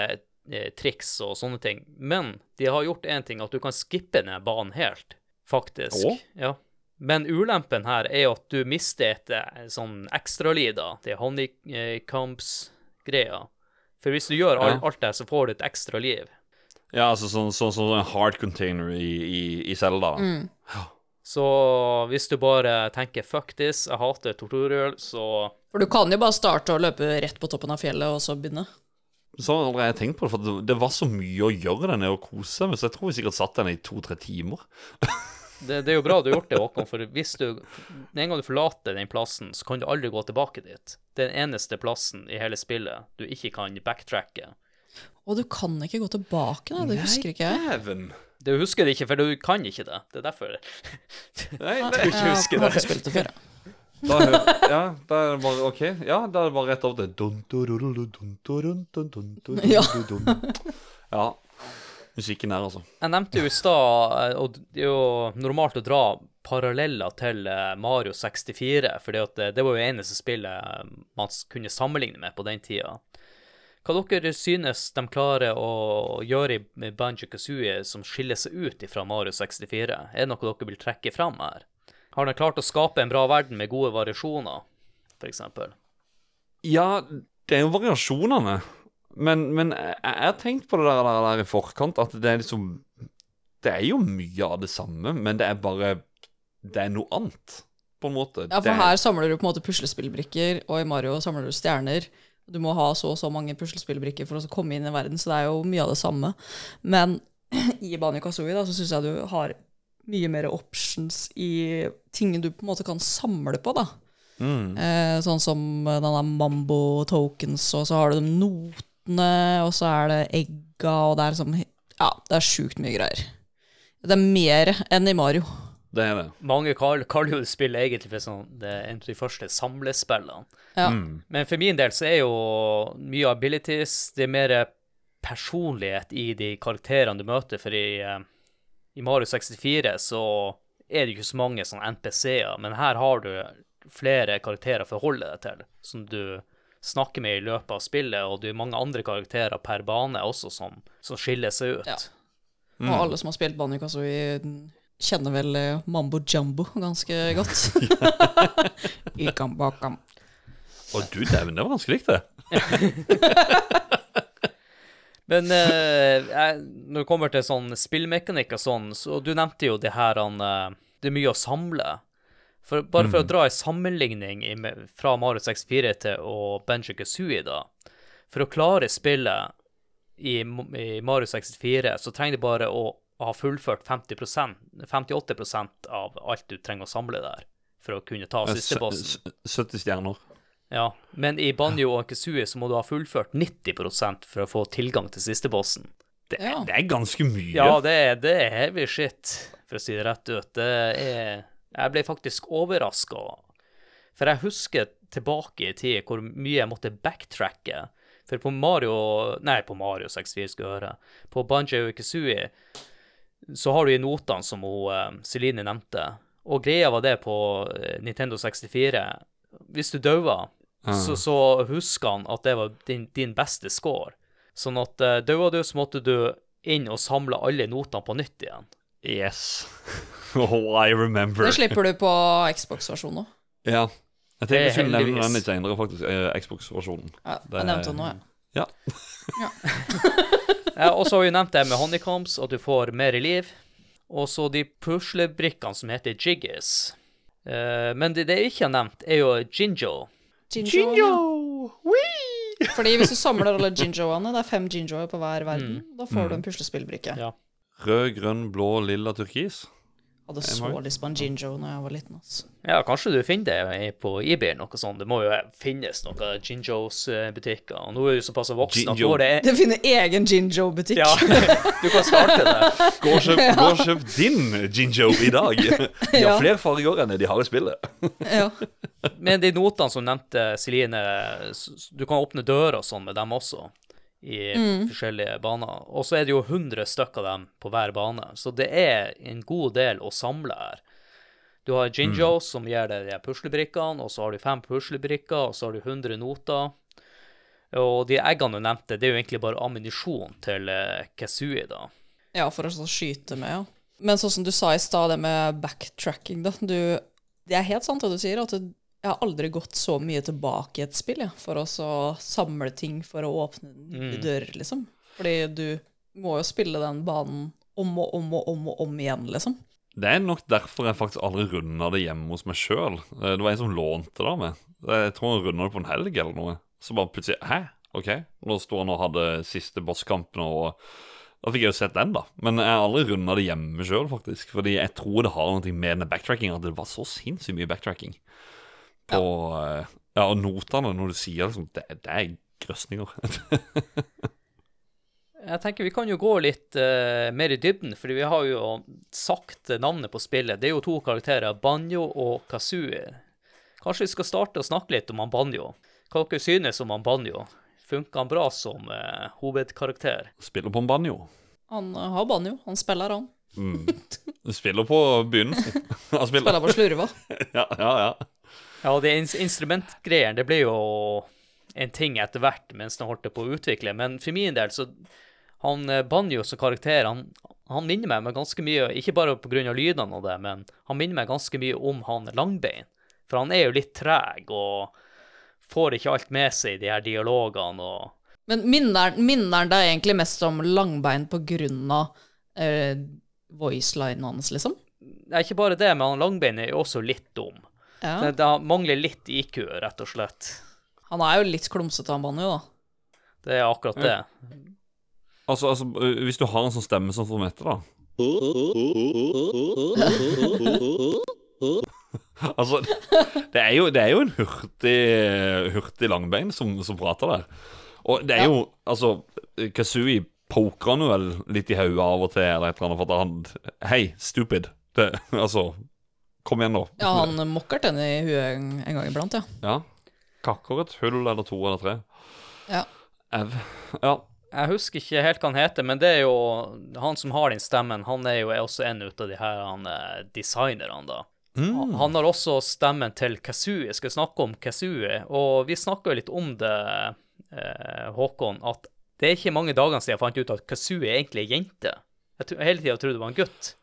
eh, triks og sånne ting. Men de har gjort én ting, at du kan skippe ned banen helt, faktisk. Å? Ja. Men ulempen her er jo at du mister et eh, sånn ekstraliv, da. Det er honeycombs-greia. For hvis du gjør alt, alt det, så får du et ekstra liv. Ja, altså sånn sånn så en hard container i, i, i Zelda. Mm. Så hvis du bare tenker 'fuck this', jeg hater torturøl', så For du kan jo bare starte å løpe rett på toppen av fjellet, og så begynne. Så har aldri jeg tenkt på det, for det, var så mye å gjøre der nede og kose meg, så jeg tror vi sikkert satt der i to-tre timer. det, det, er jo bra du har gjort det, Håkon, for hvis du en gang du forlater den plassen, så kan du aldri gå tilbake dit. Det er den eneste plassen i hele spillet du ikke kan backtracke. Og du kan ikke gå tilbake, da. Det husker ikke jeg. Dæven. Du husker det ikke, for du kan ikke det. Det er derfor. Nei, nei. du ikke husker det. Jeg har spilt det før, ja. Da, ja, da er det bare OK. Ja, da er det bare rett over til Ja. ja. Musikken her, altså. Jeg nevnte jo i stad, eh, og det er jo normalt å dra paralleller til eh, Mario 64, for det, det var jo eneste spillet eh, man kunne sammenligne med på den tida. Hva dere synes de klarer å gjøre i Banjo Kazooie som skiller seg ut fra Mario 64? Er det noe dere vil trekke fram her? Har de klart å skape en bra verden med gode variasjoner, f.eks.? Ja, det er jo variasjonene. Men, men jeg har tenkt på det der, der, der i forkant, at det er liksom Det er jo mye av det samme, men det er bare Det er noe annet, på en måte. Ja, for det... her samler du på en måte puslespillbrikker, og i Mario samler du stjerner. Du må ha så og så mange puslespillbrikker for å komme inn i verden, så det er jo mye av det samme. Men i Bani Kazooie da, så syns jeg du har mye mer options i ting du på en måte kan samle på, da. Mm. Eh, sånn som denne Mambo tokens, og så har du de notene, og så er det egga, og det er liksom Ja, det er sjukt mye greier. Det er mer enn i Mario. Det er det. Mange kall- kaller jo spill spillet egentlig for sånn, det er en av de første samlespillene. Ja. Mm. Men for min del så er jo mye abilities Det er mer personlighet i de karakterene du møter, for i, eh, i Mario 64 så er det ikke så mange sånne NPC-er, men her har du flere karakterer å forholde deg til, som du snakker med i løpet av spillet, og det er mange andre karakterer per bane også som, som skiller seg ut. Ja. Og alle som har spilt Banjo Kazooie, kjenner vel eh, Mambo Jumbo ganske godt. Å, du dæven, det var ganske likt, det. Men eh, jeg, når det kommer til sånn spillmekanikk og sånn, så du nevnte jo det her han eh, Det er mye å samle. For, bare for å dra en sammenligning i, fra Mario 64 til og Benji Kazooie, da. For å klare spillet i, i Mario 64, så trenger du bare å ha fullført 50% 58% av alt du trenger å samle der, for å kunne ta siste bossen. S- s- 70 stjerner. Ja, men i Banjo og Kazooie så må du ha fullført 90% for å få tilgang til siste bossen. Det, Ja. det er ganske mye. Ja, det, er- det er heavy shit, for å si det rett ut. Det er Jeg ble faktisk overraska. For jeg husker tilbake i tid hvor mye jeg måtte backtracke. For på Mario Nei, på Mario 64, skal jeg høre. På Banjo Kazooie så har du i notene som hun, eh, Celine nevnte. Og greia var det på eh, Nintendo 64. Hvis du daua, så, så husker han at det var din, din beste score. Sånn at uh, daua du, så måtte du inn og samle alle notene på nytt igjen. Yes. oh, I remember. Det slipper du på Xbox-versjonen òg. Ja. Jeg tenkte ikke jeg skulle nevne den litt senere, faktisk. eh, Xbox-versjonen. Ja, Det- jeg nevnte den nå, ja. Ja. Ja, og så har vi nevnt det med honeycombs, at du får mer i liv. Og så de puslebrikkene som heter jiggies. Eh, men det, det jeg ikke har nevnt, er jo Jinjo. Jinjo. Fordi hvis du samler alle jinjoene, det er fem jinjoer på hver verden, da får du en puslespillbrikke. Ja. Rød, grønn, blå, lilla, turkis. Hadde så lyst på en Ginjo når jeg var liten. Altså. ja, kanskje du finner det på eBay eller noe sånt. Det må jo finnes noen Ginjos-butikker. Og nå er du såpass voksen at nå nå er det Det finner egen Ginjo-butikk. Ja, du kan starte det. Gå og kjøp, gå og kjøp din Ginjo i dag. De har Ja. flere farger enn de har i spillet. Ja. Men de notene som nevnte Celine, du kan åpne dører og sånn med dem også. I forskjellige baner. Og så er det jo 100 stykker av dem på hver bane. Så det er en god del å samle her. Du har Jinjo, som gir deg de puslebrikkene, og så har du fem puslebrikker, og så har du 100 noter. Og de eggene du nevnte, det er jo egentlig bare ammunisjon til kesui Kazooie, da. ja, for å skyte med, ja. Men sånn som du sa i stad, det med backtracking, da. Du, det er helt sant det du sier, at du, jeg har aldri gått så mye tilbake i et spill, ja, for å så samle ting for å åpne nye dører, liksom. Fordi du må jo spille den banen om og om og om og om igjen, liksom. Det er nok derfor jeg faktisk aldri runda det hjemme hos meg sjøl. Det var en som lånte det av meg. Jeg tror han runda det på en helg eller noe. Så bare plutselig Hæ? OK. Nå sto han og hadde siste bosskampen, og da fikk jeg jo sett den, da. Men jeg har aldri runda det hjemme sjøl, faktisk. Fordi jeg tror det har noe med den backtracking at det var så sinnssykt mye backtracking. På Ja, ja og notene, når du sier liksom Det, det er grøsninger. Jeg tenker Vi kan jo gå litt uh, mer i dybden, fordi vi har jo sagt navnet på spillet. Det er jo to karakterer, Banjo og Kazooie. Kanskje vi skal starte å snakke litt om han Banjo. Hva dere synes om han Banjo? Funker han bra som uh, hovedkarakter? Spiller på en banjo. Han uh, har banjo. Han spiller, han. Spiller på begynnelsen. Han spiller. Spiller på slurva. Ja, ja, ja. Ja, det instrumentgreiene, det ble jo en ting etter hvert mens han holdt på å utvikle, men for min del så han eh, Banjo som karakter, han, han minner meg med ganske mye, ikke bare av lydene og det, men han minner meg ganske mye om han Langbein. For han er jo litt treg og får ikke alt med seg i de her dialogene og Men minner minner han deg egentlig mest om langbein på grunn av eh, voicelinen hans, liksom? Nei, ikke bare det, men han Langbein er jo også litt dum. Ja. Det, det mangler litt IQ, rett og slett. Han er jo litt klumsete, han banjo, da. Det er akkurat det. Altså, altså, øh, hvis du har en sånn stemme som får Mette, da Altså, det er jo, det er jo en hurtig, hurtig langbein som, som prater der. Og det er jo Altså, Kazooie poker han jo vel litt i hodet av og til, eller et eller annet, for at han Hei, stupid. Det, altså Kom igjen, nå. Ja, han mokker den i huet en, en gang iblant, ja. Ja. Kakker et hull eller to eller tre. ja. Ev. Ja. Jeg husker ikke helt hva han heter, men det er jo han som har den stemmen. Han er jo også en ut av de her han, eh, designerne, da. Han- Han har også stemmen til Kazooie. Jeg skal snakke om Kazooie, og vi snakka jo litt om det, eh, Håkon, at det er ikke mange dagene siden jeg fant ut at Kazooie egentlig er jente. Jeg hele tida trodde det var en gutt.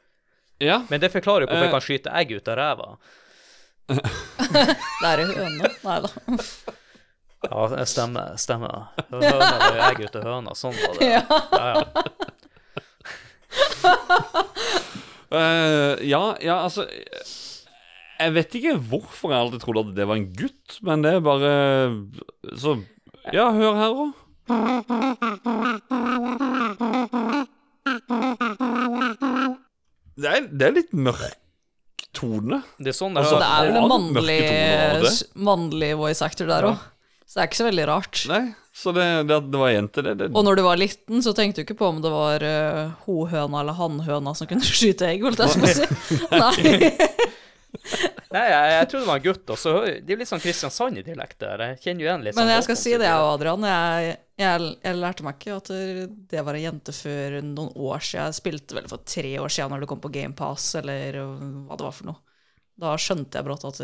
Ja. Men det forklarer jo hvorfor jeg Eh. kan skyte egg ut av ræva. Det er i høne. Nei da. Ja, det stemmer. stemmer. Høna var jo egg ut av høna. Sånn var det. Ja. Ja. Eh, ja, ja, altså Jeg vet ikke hvorfor jeg alltid trodde at det var en gutt, men det er bare Så Ja, hør her òg. Det er, det er litt mørk tone. Det er sånn det Altså, Det er vel en mannlig, mannlig voice actor der òg. Så det er ikke så veldig rart. Nei, så det, det det var jente, det, det Og når du var liten, så tenkte du ikke på om det var uh, hohøna eller hannhøna som kunne skyte egg, holdt jeg på å si. Nei. Nei, jeg, jeg trodde det var en gutt. Og så Det er litt sånn Kristiansand i dialekt der. Jeg kjenner jo igjen litt Men sånn jeg skal si det, jeg og Adrian. Jeg, jeg, jeg lærte meg ikke at det var en jente før noen år siden. Jeg spilte vel for tre år siden når det kom på GamePass, eller hva det var for noe. Da skjønte jeg brått at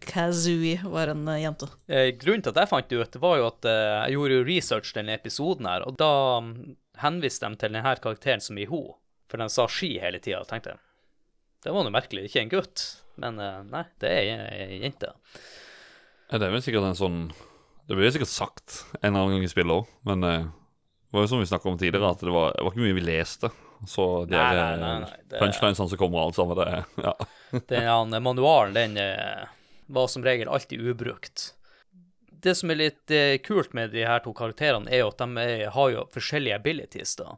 Kazooie var en eh, jente. Eh, Grunnen til at jeg fant det ut, var jo at eh, jeg gjorde jo research denne episoden her, og da mm, henviste de til denne karakteren som i ho, for den sa ski hele tida, tenkte jeg. Det var noe merkelig, ikke en gutt, men eh, nei, det er ei jente. Ja, Det er vel sikkert en sånn Det blir sikkert sagt en eller annen gang i spillet òg, men eh, det var jo som vi snakka om tidligere, at det var, det var ikke mye vi leste. Så de Nei, nei, nei, eh, nei, det- punchlinesene som kommer, alt sammen, det ja. Den manualen, den var som regel alltid ubrukt. Det som er litt kult med de her to karakterene, er jo at de er, har jo forskjellige abilities, da.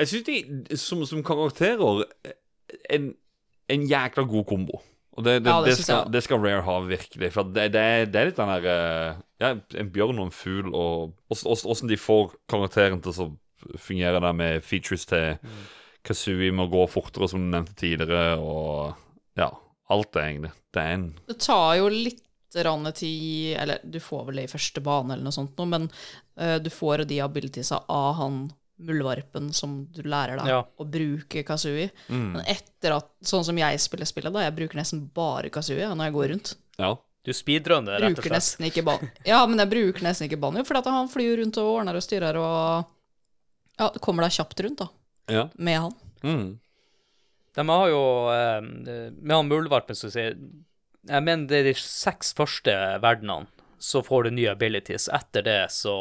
Jeg syns de som, som karakterer en, en jækla god kombo. Og det, det, Ja, det skal, det skal Rare ha, virkelig. For det, det, er- det litt den der eh, Ja, en bjørn og en fugl, og åssen de får karakteren til å fungere der med features til Mm. Kazooie med å gå fortere, som du nevnte tidligere, og ja, alt det, egentlig. Det er en Det tar jo litt rann tid Eller du får vel det i første bane, eller noe sånt, men uh, du får de abilitiesa av han muldvarpen som du lærer deg Ja. å bruke Kazooie. Mm. Men etter at, sånn som jeg spiller spillet, da, jeg bruker nesten bare Kazooie når jeg går rundt. Ja. Du speedrunner, rett og slett. ikke Ja, men jeg bruker nesten ikke banjo, for han flyr rundt og ordner og styrer og Ja, kommer deg kjapt rundt, da, ja. med han. Mm. De har jo eh, Med han muldvarpen som sier Jeg mener det er de seks første verdenene, så får du nye abilities. Etter det så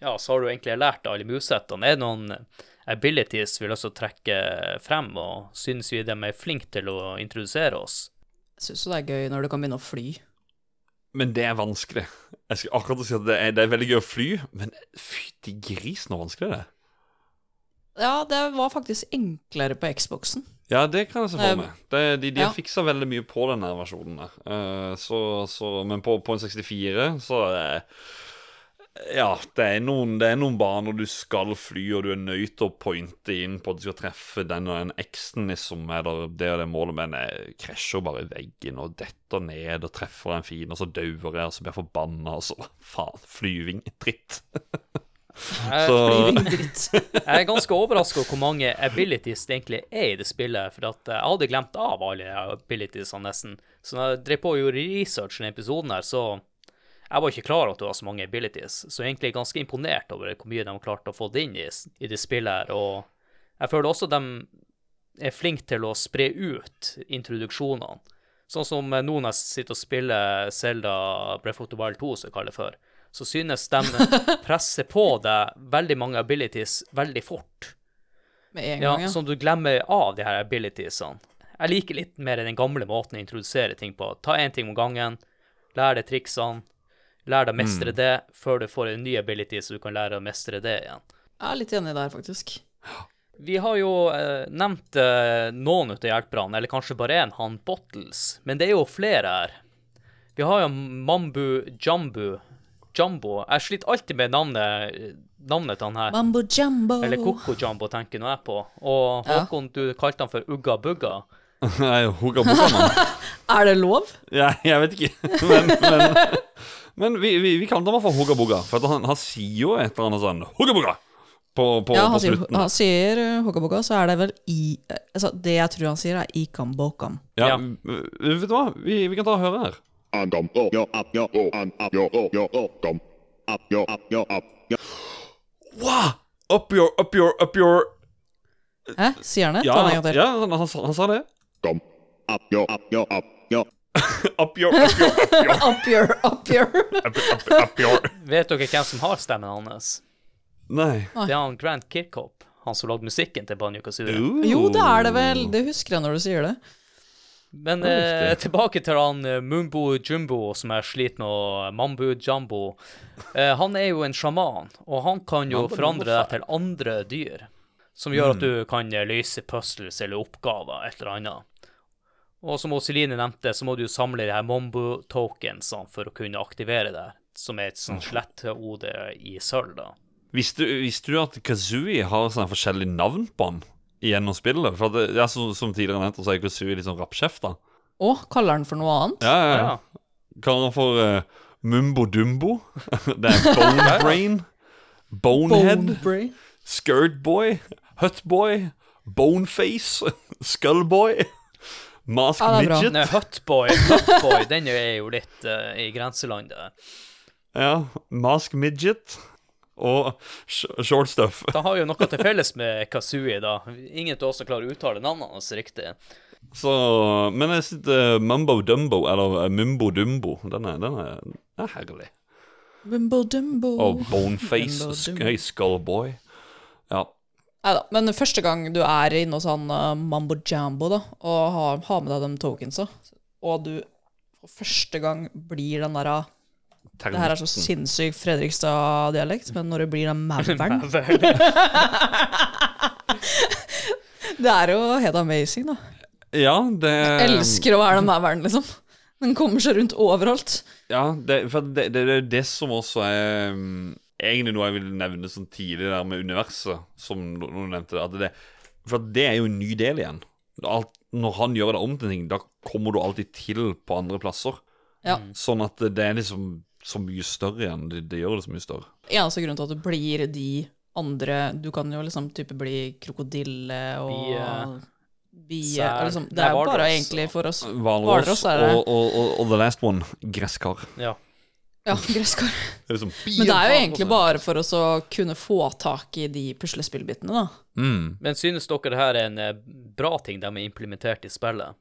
Ja, så har du egentlig lært alle musettene. Er det noen abilities vi vil også trekke frem, og synes vi de er flinke til å introdusere oss? Jeg syns jo det er gøy når du kan begynne å fly. Men det er vanskelig. Jeg skal akkurat si at det er, det er veldig gøy å fly, men fytti grisen så vanskelig det er. Ja, det var faktisk enklere på Xboxen. Ja, det kan jeg se for Um, meg. Det, de de ja. har fiksa veldig mye på den versjonen. Eh, så, så, men på, på en 64 så er Ja, det er, noen, det er noen baner du skal fly, og du er nødt til å pointe inn på at du skal treffe den og den X-en, liksom, eller det og det målet, men jeg krasjer bare i veggen og detter ned og treffer en fin, og så dauer jeg, og så blir jeg forbanna, og så faen, flyving, dritt. Jeg, er ganske overraska over hvor mange abilities det egentlig er i det spillet. For at jeg hadde glemt av alle abilitiesene nesten. Så når jeg drev på og gjorde research i episoden her, så jeg var ikke klar over at det var så mange abilities. Så jeg er egentlig ganske imponert over hvor mye de har klart å få det inn i, i det spillet her. Og jeg føler også de er flinke til å spre ut introduksjonene. Sånn som nå når jeg sitter og spiller Zelda Breath of the Wild 2, som jeg kaller det for, så synes de presser på deg veldig mange abilities veldig fort. Med en Ja, gang, ja. Sånn at du glemmer av de her abilitiesene. Jeg liker litt mer den gamle måten å introdusere ting på. Ta én ting om gangen, lær deg triksene, lær deg å mestre det, før du får en ny ability så du kan lære å mestre det igjen. Jeg er litt enig der, faktisk. Vi har jo eh, nevnt eh, noen av hjelperne, eller kanskje bare én, han Bottles, men det er jo flere her. Vi har jo Mambu Jambu. Jumbo. Jeg sliter alltid med navnet, navnet til han her. Mambo jumbo. Eller Koko Jumbo, tenker nå jeg på. Og Ja. Håkon, du kalte han for Ugga Bugga. Nei, hugga bugga, mann. Er det lov? Ja, jeg vet ikke. Men, men, men vi, vi, vi kalte ham for hugga bugga, for at han, han sier jo et eller annet sånn hugga bugga på, på, Ja, på han sier, slutten. han sier Hugga Bugga, så er det vel i eh, Altså, det jeg tror han sier, er ikam bokam. Ja, Ja. Vet du hva? Vi, vi kan ta og høre her. Wow! Up your, up your, up your Hæ? Sier han det? Ja, Ta den en gang til. ja han, han, sa- han sa det. Up, yo, up, yo, up, yo. Up your, up your, up your, Up your, up your. up, up, up your Vet dere hvem som har stemmen hans? Nei. Det er han Grant Kirkhope, han som lagde musikken til Banjo Kazooie. Jo, det er det vel. Det husker jeg når du sier det. Men eh, tilbake til han eh, Mumbo Jumbo, som jeg sliter med, og Mambu Jumbo. Eh, han er jo en sjaman, og han kan jo Mambo forandre deg til andre dyr. Som gjør at du kan eh, løse puzzles eller oppgaver, et eller annet. Og som Celine nevnte, så må du jo samle de her Mombo-tokensene for å kunne aktivere det, som er et sånn sletthode i sølv, da. Visste, visste du at Kazooie har sånne forskjellige navn på han gjennom spillet? For det, ja, som, som tidligere nevnt, så er Kazooie litt sånn rappkjefta. Å, kaller han for noe annet? Ja, ja, Ja. ja. Kaller han for uh, Mumbo Dumbo. det er Bone Brain. Bonehead. Skirtboy, Skirt Boy. Hut Boneface. Skull Boy. Mask Ja. Midget. Nei, Hutboy, Hutboy, den er jo litt uh, i grenselandet. Ja, Mask Midget. Og sh Short Stuff. Det har jo noe til felles med Kazooie, da. Ingen av oss som klarer å uttale navnene hans riktig. Så, men jeg synes uh, Mumbo Dumbo, eller uh, Mumbo Dumbo, den er, den er, den er herlig. Mumbo dumbo. Og Boneface. Skullboy. Ja. Neida, men første gang du er inne hos sånn uh, Mambo Jambo da, og har, har med deg de tokensa, og du for første gang blir den der uh, Det her er så sinnssyk Fredrikstad-dialekt, men når det blir den mauren Det er jo helt amazing, da. Ja, det Jeg elsker å være den mauren, liksom. Den kommer seg rundt overalt. Ja, det, for det, det, det er det som også er um, Egentlig noe jeg vil nevne sånn tidlig der med universet, som noen nevnte. det, At det, for det er jo en ny del igjen. Alt, når han gjør det om til ting, da kommer du alltid til på andre plasser. Ja. Sånn at det er liksom så mye større igjen. Det, det gjør det så mye større. Eneste grunnen til at det blir de andre Du kan jo liksom type bli krokodille og Bie. Bie liksom, Det er jo bare egentlig for oss. Hvalross og, og, og, og the last one, gresskar. ja. Ja, gresskar. Det er liksom, Men det er jo egentlig bare for oss å kunne få tak i de puslespillbitene, da. mm. Men synes dere det her er en eh, bra ting de har implementert i spillet?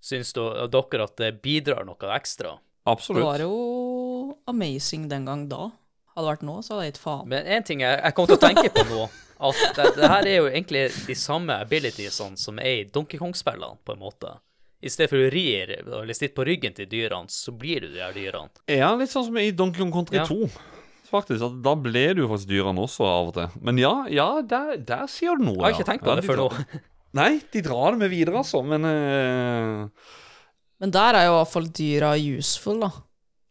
Synes dere at det bidrar noe ekstra? Absolutt. Det var jo amazing den gang da. Hadde det vært nå, så hadde jeg gitt faen. Men en ting jeg, jeg kom til å tenke på nå, at det, det her er jo egentlig de samme abilitiesene som er i Donkey Kong-spillene, på en måte. I stedet for å ri eller sitte på ryggen til dyrene, så blir du de her dyrene. Ja, litt sånn som i Donkey Kong Country Ja. 2. Faktisk, at Da ble du faktisk dyrene også av og til. Men ja, ja der, der sier du noe. Jeg har ja. ikke tenkt på Ja, det før nå. Nei, de drar det med videre, altså. Men uh... Men der er jo i hvert fall dyra useful, da.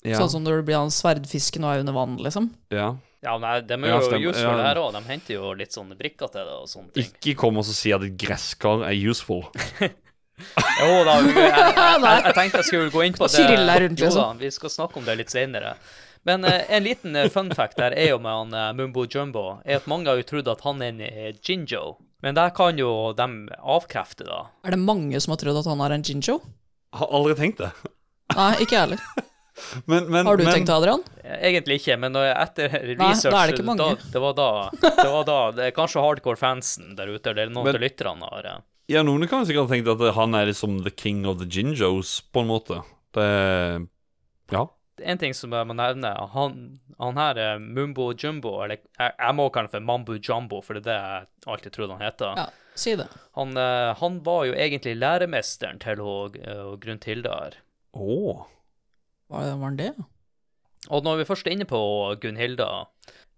Ja. Sånn som når du blir han sverdfisken og er under vann, liksom. ja. Ja, nei, de er jo ja, useful Ja. der òg. De henter jo litt sånne brikker til det og sånne ting. Ikke kom og si at et gresskar er useful. Jo da, jeg, jeg, jeg, jeg tenkte jeg skulle gå inn på det. Rundt, Jo da, liksom. vi skal snakke om det litt senere. Men eh, en liten eh, fun fact der er jo med han eh, Mumbo Jumbo, er at mange har jo trodd at han er en eh, Jinjo. Men der kan jo de avkrefte, da. Er det mange som har trodd at han er en Jinjo? Har aldri tenkt det. Nei, ikke jeg heller. Men, men, Har du men, tenkt det, Adrian? Eh, Egentlig ikke, men etter research etter da research er det ikke mange. Da, det var da Det var da det er Kanskje hardcore-fansen der ute, eller noen av lytterne har eh, Ja, noen kan sikkert ha tenkt at han er liksom the king of the gingos, på en måte. Det Ja. En ting som jeg må nevne, han, han her er Mumbo Jumbo, eller jeg, jeg må kalle han for Mambo Jumbo, for det er det jeg alltid trodde han heter. Ja, si det. Han, eh, han var jo egentlig læremesteren til hun, uh, Gruntilda her. Å. Var, var han det? Og når vi først er inne på Gunhilda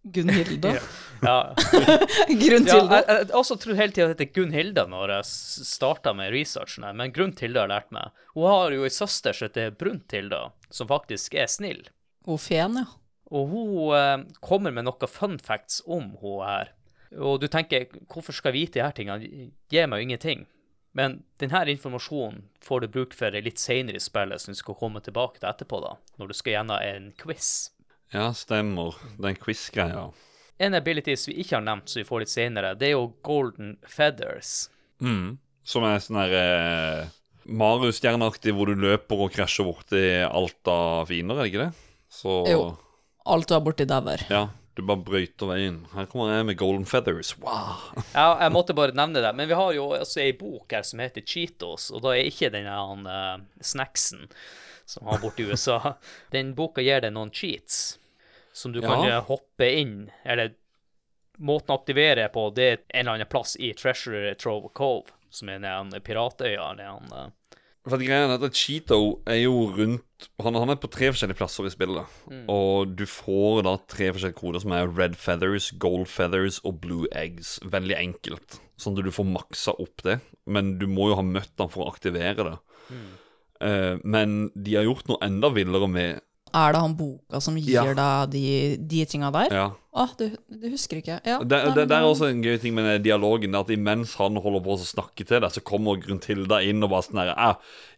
Gunhilda? Ja, ja jeg, jeg også tror hele tida det Gunn Hilda når jeg starta med researchen, her, men Gruntilda har lært meg. Hun har jo ei søster som heter Bruntilda, som faktisk er snill. Hun fen, ja. Og hun eh, kommer med noen fun facts om hun her. Og du tenker, hvorfor skal jeg vite de her tingene? Gi meg jo ingenting. Men denne informasjonen får du bruk for litt senere i spillet, som du skal komme tilbake til etterpå, da, når du skal gjennom en quiz. Ja, stemmer. Den quiz-greia. En abilities vi ikke har nevnt, som vi får litt senere, det er jo golden feathers. Mm. Som er sånn her eh, Mario-stjerneaktig, hvor du løper og krasjer borti alt av fiender, er det ikke det? Så Jo. Alt du har borti dauer. Ja, du bare brøyter veien. Her kommer jeg med golden feathers. Wow. Ja, jeg måtte bare nevne det. Men vi har jo altså ei bok her som heter Cheetos, og da er ikke denne uh, snacksen som han har borte i USA. Den boka gir deg noen cheats som du kan Ja. hoppe inn, eller måten å aktivere på, det er en eller annen plass i Treasure Trove Cove, som er den piratøya. Den, han, eh, For greia er at Cheeto er jo rundt han, han er på tre forskjellige plasser i spillet. Og du får da tre forskjellige koder som er red feathers, gold feathers og blue eggs. Veldig enkelt. Sånn at du får maksa opp det. Men du må jo ha møtt han for å aktivere det. Eh, men de har gjort noe enda villere med Er det han boka som gir Ja. deg de, de tinga der? Ja. Å, du, du husker ikke? Ja. Det, nei, det, men det er da- også en gøy ting med den dialogen. At imens han holder på å snakke til deg, så kommer Gruntilda inn og bare sånn her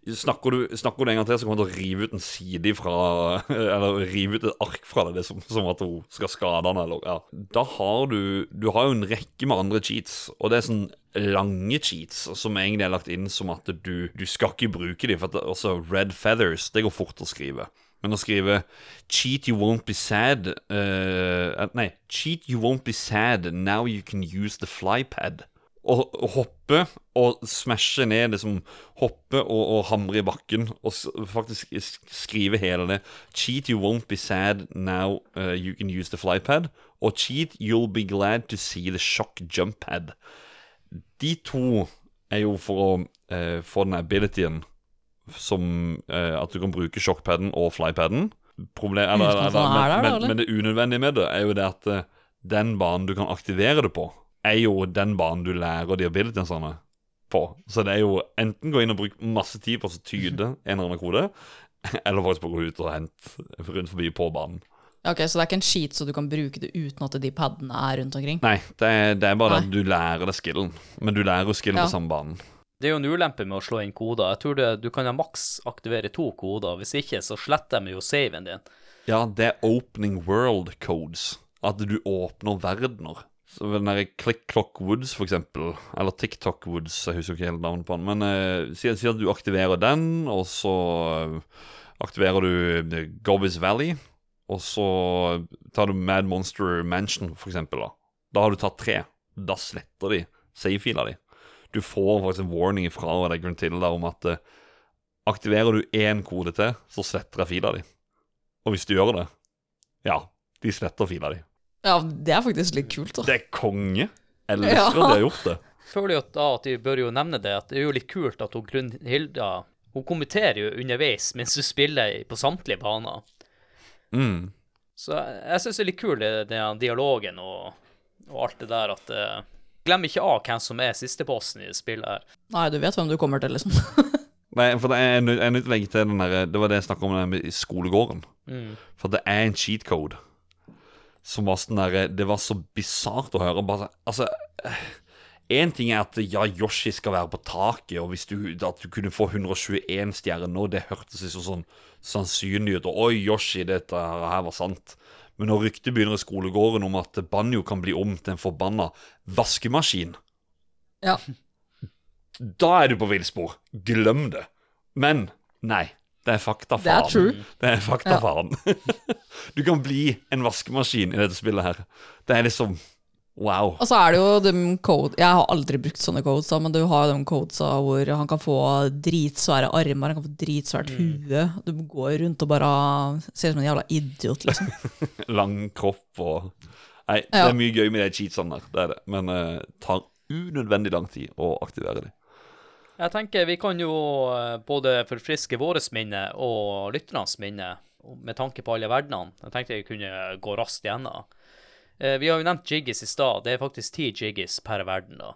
snakker, du, snakker du en gang til, så kommer han til å rive ut en side fra Eller rive ut et ark fra deg, det er som, som at hun skal skade han, eller ja. Da har du Du har jo en rekke med andre cheats, og det er sånn lange cheats som egentlig er lagt inn som at du, du skal ikke bruke dem. For at det, også Red Feathers, det går fort å skrive. Men å skrive 'cheat you won't be sad' uh, Nei, 'cheat you won't be sad, now you can use the flypad'. Og hoppe og smashe ned liksom Hoppe og, og hamre i bakken og faktisk skrive hele det. 'Cheat you won't be sad, now uh, you can use the flypad'. Og 'cheat you'll be glad to see the shock jump pad'. De to er jo for å uh, få den abilityen som eh, at du kan bruke shockpaden og flypaden. Problem, eller, eller, eller, er der, men, men, men det unødvendige med det er jo det at eh, den banen du kan aktivere det på, er jo den banen du lærer de abilitiesene på. Så det er jo enten gå inn og bruke masse tid på å tyde en eller annen kode, eller faktisk bare gå ut og hente rundt forbi på banen. Ok, Så det er ikke en sheet så du kan bruke det uten at de padene er rundt omkring? Nei, det er, det er bare Nei. at du lærer deg skillen, men du lærer jo skillen Ja. på samme banen. Det er jo en ulempe med å slå inn koder. Jeg tror det, du kan maks aktivere to koder. Hvis ikke, så sletter de jo saven din. Ja, det er opening world codes. At du åpner verdener. Så den derre Click Clock Woods, for eksempel, eller TikTok Woods, jeg husker ikke helt navnet på den, men eh, si, at du aktiverer den, og så eh, aktiverer du Gobbis Gobbys Valley, og så tar du Mad Monster Mansion, for eksempel, da. Da har du tatt tre. Da sletter de save-fila di. Du får faktisk en warning fra deg Gruntilda om at eh, aktiverer du én kode til, så sletter jeg fila di. Og hvis du gjør det, ja, de sletter fila di. Ja, det er faktisk litt kult, da. Det er konge. Jeg elsker Ja. at de har gjort det. føler jo at da at de bør jo nevne det, at det er jo litt kult at hun Grunhilda Hun kommenterer jo underveis mens du spiller på samtlige baner. Mm. Så jeg, jeg syns det er litt kul, den dialogen og, og alt det der at eh, Glem ikke av hvem som er sistebossen i spillet her. Nei, du vet hvem du kommer til, liksom. Nei, for det er, jeg er nødt til å legge til den der Det var det jeg snakka om med skolegården. Mm. For det er en cheat code som var sånn der Det var så bisart å høre. Bare, altså Én ting er at ja, Yoshi skal være på taket, og hvis du, at du kunne få 121 stjerner nå, det hørtes liksom sånn sannsynlig ut. Og oi, Yoshi, dette her var sant. Men når ryktet begynner i skolegården om at Banjo kan bli om til en forbanna vaskemaskin, Ja. da er du på villspor. Glem det. Men nei. Det er fakta, Det er faen. Ja. Du kan bli en vaskemaskin i dette spillet her. Det er liksom Wow. Og så er det jo de code Jeg har aldri brukt sånne codes, men du har jo de codesa hvor han kan få dritsvære armer, han kan få dritsvært hue. Du går rundt og bare ser ut som en jævla idiot, liksom. Lang kropp og Nei, det er mye gøy med de cheatsene der, det er det. Men det tar unødvendig lang tid å aktivere dem. Jeg tenker vi kan jo eh, både forfriske vårt minne og lytternes minne med tanke på alle verdenene. Jeg tenkte jeg kunne gå raskt gjennom. Eh, Vi har jo nevnt jiggis i stad. Det er faktisk ti jiggis per verden, da.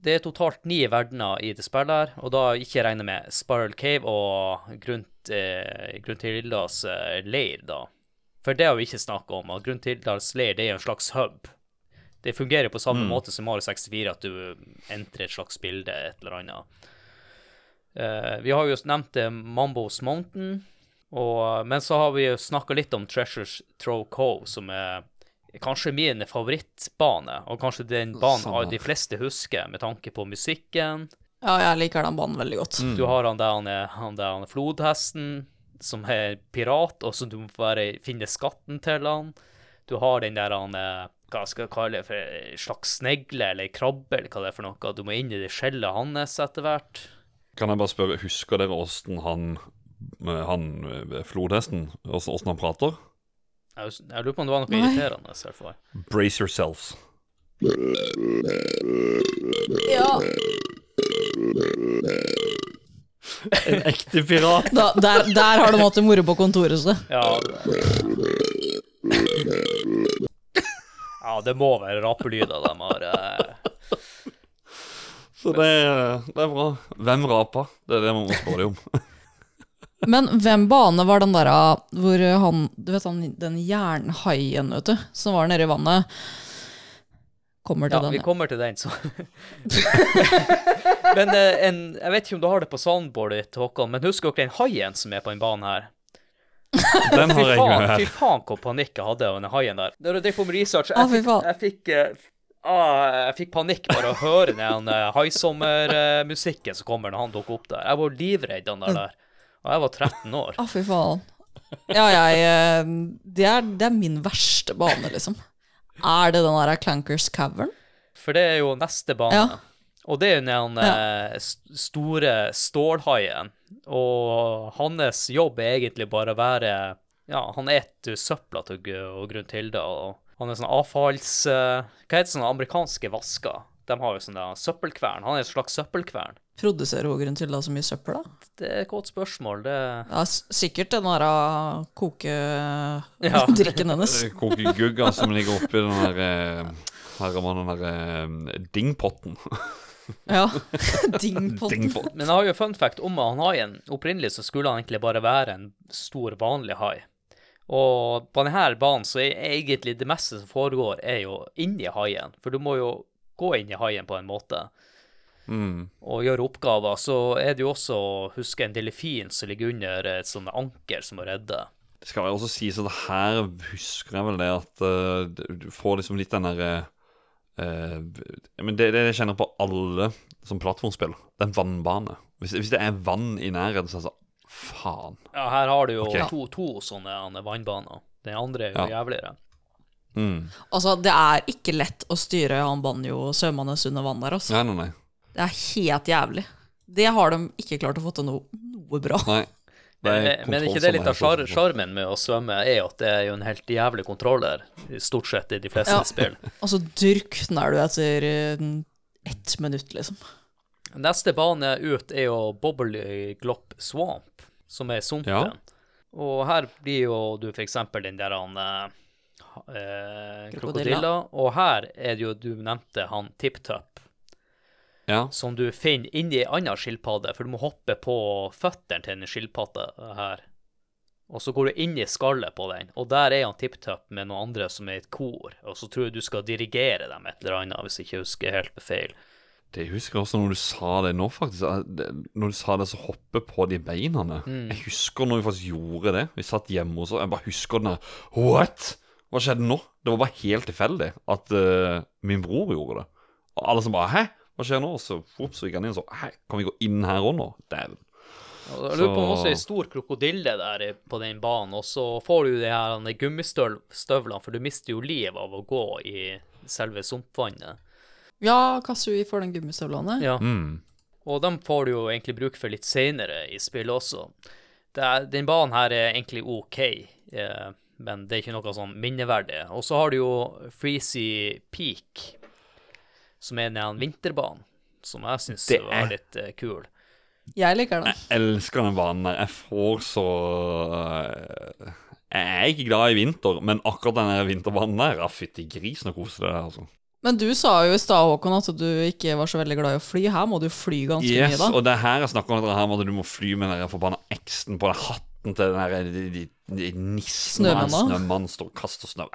Det er totalt ni verdener i det spillet her, og da ikke regner med Spiral Cave og Grunt, eh, Gruntildas eh, leir, da. For det har vi ikke snakket om, at Gruntildas leir det er en slags hub. Det fungerer på samme måte som Mario 64, at du entrer et slags bilde, et eller annet. Eh, vi har jo nevnt Mambos Mountain, og, men så har vi jo snakka litt om Treasures Throw Cove, som er kanskje min favorittbane, og kanskje den banen sånn. de fleste husker, med tanke på musikken. Ja, jeg liker den banen veldig godt. Mm. Du har han der, han er, han der han er flodhesten, som er pirat, og så du må bare finne skatten til han. Du har den der han er, hva skal jeg kalle det, for en slags snegle eller krabbe, eller hva det er for noe. Du må inn i det skjellet hans etter hvert. Kan jeg bare spørre, husker dere åssen han, han flodhesten åssen han prater? Jeg, jeg lurer på om det var noe Nei. irriterende, i. Brace yourselves. Ja, En ekte pirat. da, der, der har du måttet moro på kontoret, så. Ja. Ja, det må være rapelyder de har. eh. Så det, det er bra. Hvem rapa? Det er det man må spørre om. Men hvem bane var den der ah, hvor han Du vet han, den jernhaien, vet du, som var nede i vannet? Kommer til Ja, den. vi kommer til den, så. men eh, en, jeg vet ikke om du har det på soundboardet ditt, Håkon, men husker dere den haien som er på den banen her? Den har jeg med her. fy faen hvor panikk jeg hadde av den haien der. Når jeg drev på med research, jeg fikk, jeg fikk, eh, ah, jeg fikk panikk bare å høre den uh, haisommermusikken som kommer når han dukker opp der. Jeg var livredd den der, der. Og jeg var 13 år. Å, fy faen. Ja, jeg eh, det er, det er min verste bane, liksom. Er det den der Clankers Cavern? For det er jo neste bane. Ja. Og det er jo den ja. store stålhaien. Og hans jobb er egentlig bare å være Ja, han eter søpla til og Gruntilda, og han er sånn avfalls... eh, hva heter sånne amerikanske vasker? De har jo sånn søppelkvern. Han er en slags søppelkvern. Produserer til da så mye søppel, da? Det er et godt spørsmål. Det Ja, sikkert den der kokedrikken Ja. hennes. Kokegugga som ligger oppi den der eh, Her har den der eh, dingpotten. Ja. Dingpotten. Dingpott. Men jeg har jo fun fact om han haien. Opprinnelig så skulle han egentlig bare være en stor, vanlig hai. Og på denne banen så er egentlig det meste som foregår, er jo inni haien. For du må jo gå inn i haien på en måte Mm. og gjøre oppgaver. Så er det jo også, husk, en delfin som ligger under et sånt anker som må redde. Det skal vel også sies at her husker jeg vel det at uh, du får liksom litt den derre uh, Men det, det jeg kjenner på alle som plattformspill, det er en vannbane. Hvis, hvis det er vann i nærheten, så er det sånn Faen. Ja, her har du jo okay. to, to sånne vannbaner. Den andre er jo Ja. jævligere. Mm. Altså, det er ikke lett å styre han banjo svømmende under vann der, altså. Nei, nei, nei. Det er helt jævlig. Det har de ikke klart å få til noe, noe bra. nei. Men, men ikke det litt av sjar- sjarmen med å svømme, er jo at det er jo en helt jævlig kontroller, stort sett i de fleste Ja. spill. Og så drukner du etter eh, ett minutt, liksom. Neste bane ut er jo Bobble Glop Swamp, som er sumpen. Ja. Og her blir jo du eksempel den der han eh, eh, Krokodilla. krokodilla, og her er det jo du nevnte han Tip Top. Ja. som du finner inni ei anna skilpadde, for du må hoppe på føttene til en skilpadde her. Og så går du inn i skallet på den, og der er han tipptopp med noen andre som er i et kor. Og så tror jeg du skal dirigere dem et eller annet, hvis jeg ikke husker helt feil. Det husker jeg også når du sa det nå, faktisk. Når du sa det, så hoppe på de beina. Jeg husker når vi faktisk gjorde det. Vi satt hjemme hos oss. Jeg bare husker den der What?! Hva skjedde nå? Det var bare helt tilfeldig at uh, min bror gjorde det. Og alle som bare Hæ? Hva skjer nå? Og så, whoops, gikk han inn og så Hæ, kan vi gå inn her òg nå? Dæven. Og Jeg lurer på om også ei stor krokodille der på den banen, og så får du de her gummistøvlene, for du mister jo liv av å gå i selve sumpvannet. Ja, Kasui får den gummistøvlene. Ja. Mm. Og dem får du jo egentlig bruk for litt seinere i spillet også. Det er, den banen her er egentlig OK, eh, men det er ikke noe sånn minneverdig. Og så har du jo Freezy Peak, som er den vinterbanen, som jeg syns er... var litt uh, kul. Jeg liker den. Jeg elsker den banen der. Jeg får så eh, Jeg er ikke glad i vinter, men akkurat den vinterbanen der, ja, fytti grisen og koselig det er, altså. Men du sa jo i stad, Håkon, at du ikke var så veldig glad i å fly. Her må du fly ganske Yes, mye, da. og det er her jeg snakker om at her må du må fly med den forbanna X-en på den hatten til den der de, de, de nissen snømann står og kaster snø.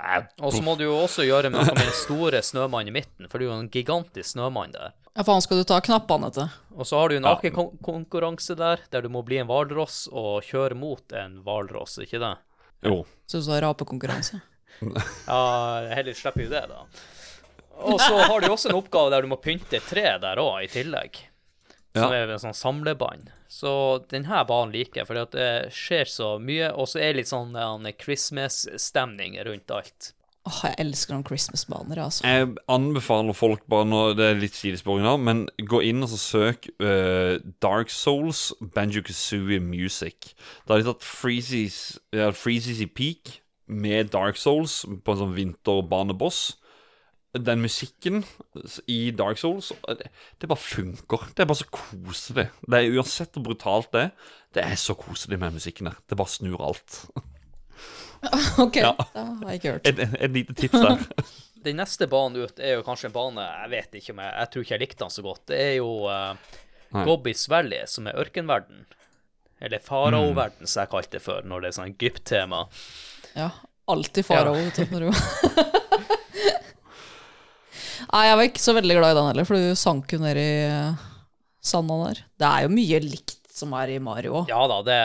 Og så må du jo også gjøre noe med den store snømannen i midten, for det er jo en gigantisk snømann der. Ja, faen skal du ta knappene til? Og så har du en Ja. akekonkurranse der, der du må bli en hvalross og kjøre mot en hvalross, ikke det? Jo. Syns du det er rapekonkurranse? Ja, heller slipper jo det, da. Og så har du også en oppgave der du må pynte et tre der òg, i tillegg. Som Ja. er en sånn samlebånd. Så denne banen liker jeg, for det skjer så mye, og så er det litt sånn Christmas-stemning rundt alt. Åh, jeg elsker noen Christmas-baner, altså. Jeg anbefaler folk bare nå, Det er litt sidespor, nå, men gå inn og så søk uh, Dark Souls Banjo Kazooie Music. Da har de tatt Freezies ja, Freezies i peak med Dark Souls på en sånn vinterbaneboss. Den musikken i Dark Souls det, bare funker. Det er bare så koselig. Det er Uansett hvor brutalt det er, det er så koselig med musikken der. Det bare snur alt. Ok, Ja. det har jeg ikke hørt. Et, et, et lite tips der. Den neste banen ut er jo kanskje en bane Jeg vet ikke om jeg Jeg tror ikke jeg likte den så godt. Det er jo uh, Gobbys Valley, som er ørkenverden. Eller faraoverden, som jeg kalte det før, når det er sånn Egypt-tema. Ja, alltid farao, du... Nei, jeg var ikke så veldig glad i den heller, for du sank jo ned i eh, sanda der. Det er jo mye likt som er i Mario òg. Ja da, det,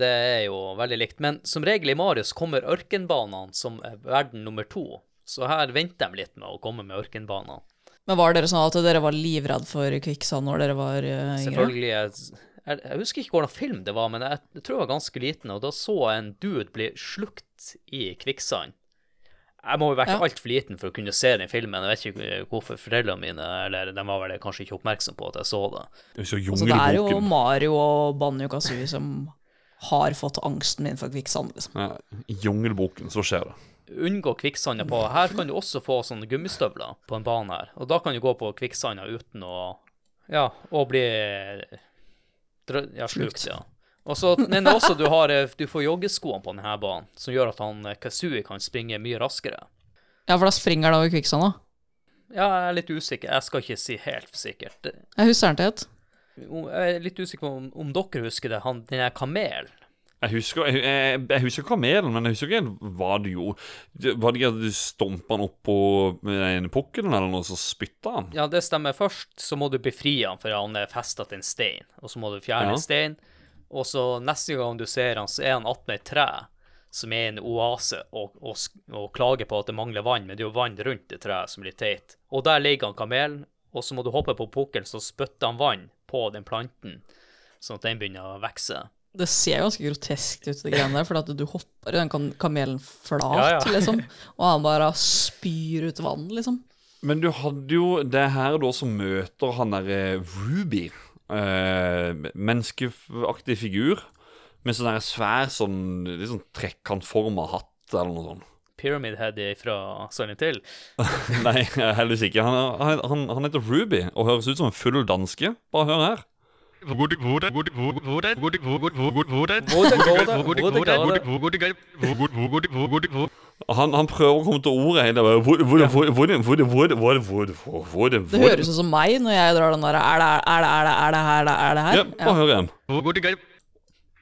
det er jo veldig likt. Men som regel i Marius kommer ørkenbanene som er verden nummer to. Så her venter de litt med å komme med ørkenbanene. Men var dere sånn at dere var livredd for kvikksand når dere var eh, yngre? Selvfølgelig jeg, jeg, jeg husker ikke hvordan film det var, men jeg, jeg tror jeg var ganske liten, og da så jeg en dude bli slukt i kvikksand. Jeg må jo vært Ja. altfor liten for å kunne se den filmen. Jeg vet ikke hvorfor foreldrene mine Eller de var vel kanskje ikke oppmerksom på at jeg så det. Så Altså, det er jo Mario og Banjo Kazooie som har fått angsten min for kvikksand, liksom. Ja, I Jungelboken så skjer det. Unngå kvikksanda på Her kan du også få sånne gummistøvler på en bane her. Og da kan du gå på kvikksanda uten å Ja, og bli drø- Ja, slukt, ja. Og så men også du har eh, Du får joggeskoene på denne banen, som gjør at han Kasui Kazooie kan springe mye raskere. Ja, for da springer han over kvikksanda? Ja, jeg er litt usikker. Jeg skal ikke si helt sikkert. Jeg husker han til et. Jeg er litt usikker på om, om dere husker det, han, den der kamelen. Jeg husker, jeg, jeg, jeg husker kamelen, men jeg husker ikke hva du gjorde. Var det ikke at du stumpa han opp på med den pukkelen, eller noe, så spytta han? Ja, det stemmer. Først så må du befri han, for han er festa til en stein. Og så må du fjerne Ja. en stein. Og så neste gang du ser han, så er han attmed et tre som er en oase, og, og, og klager på at det mangler vann, men det er jo vann rundt det treet som blir teit. Og der ligger han kamelen, og så må du hoppe på pukkelen, så spytter han vann på den planten, sånn at den begynner å vokse. Det ser ganske groteskt ut, det greiene der, for at du hopper i den kan kamelen flat, Ja, ja. liksom. Og han bare spyr ut vann, liksom. Men du hadde jo det her da som møter han derre Ruby. Eh, menneskeaktig figur med sånn der svær sånn litt sånn trekantforma hatt eller noe sånt. Pyramid Head fra Silent Hill. Nei, heldigvis ikke. Han, er, han, han heter Ruby og høres ut som en full danske. Bare hør her. Han, han prøver å komme til ordet hele tiden. Det høres ut som meg når jeg drar den der Er det her, er det her? Ja, bare hør igjen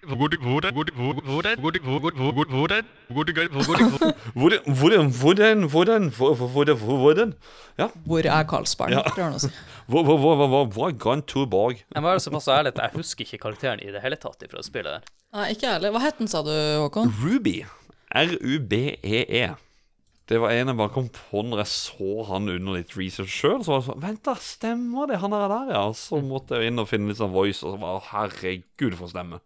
hvor- den? hvordan, hvor- hvordan? Ja, Hvor er Karlsberg? Ja. hvor, er Grand Tour Borg? Jeg må være såpass ærlig at jeg husker ikke karakteren i det hele tatt fra spillet der. Nei, ikke ærlig. Hva het den, sa du, Håkon? Ruby. R-U-B-E-E. E Det var en jeg bare kom på når jeg så han under litt research sjøl. Så var det sånn Vent, da, stemmer det? Han er der, ja. Så måtte jeg inn og finne litt sånn voice, og så var herregud, for stemme.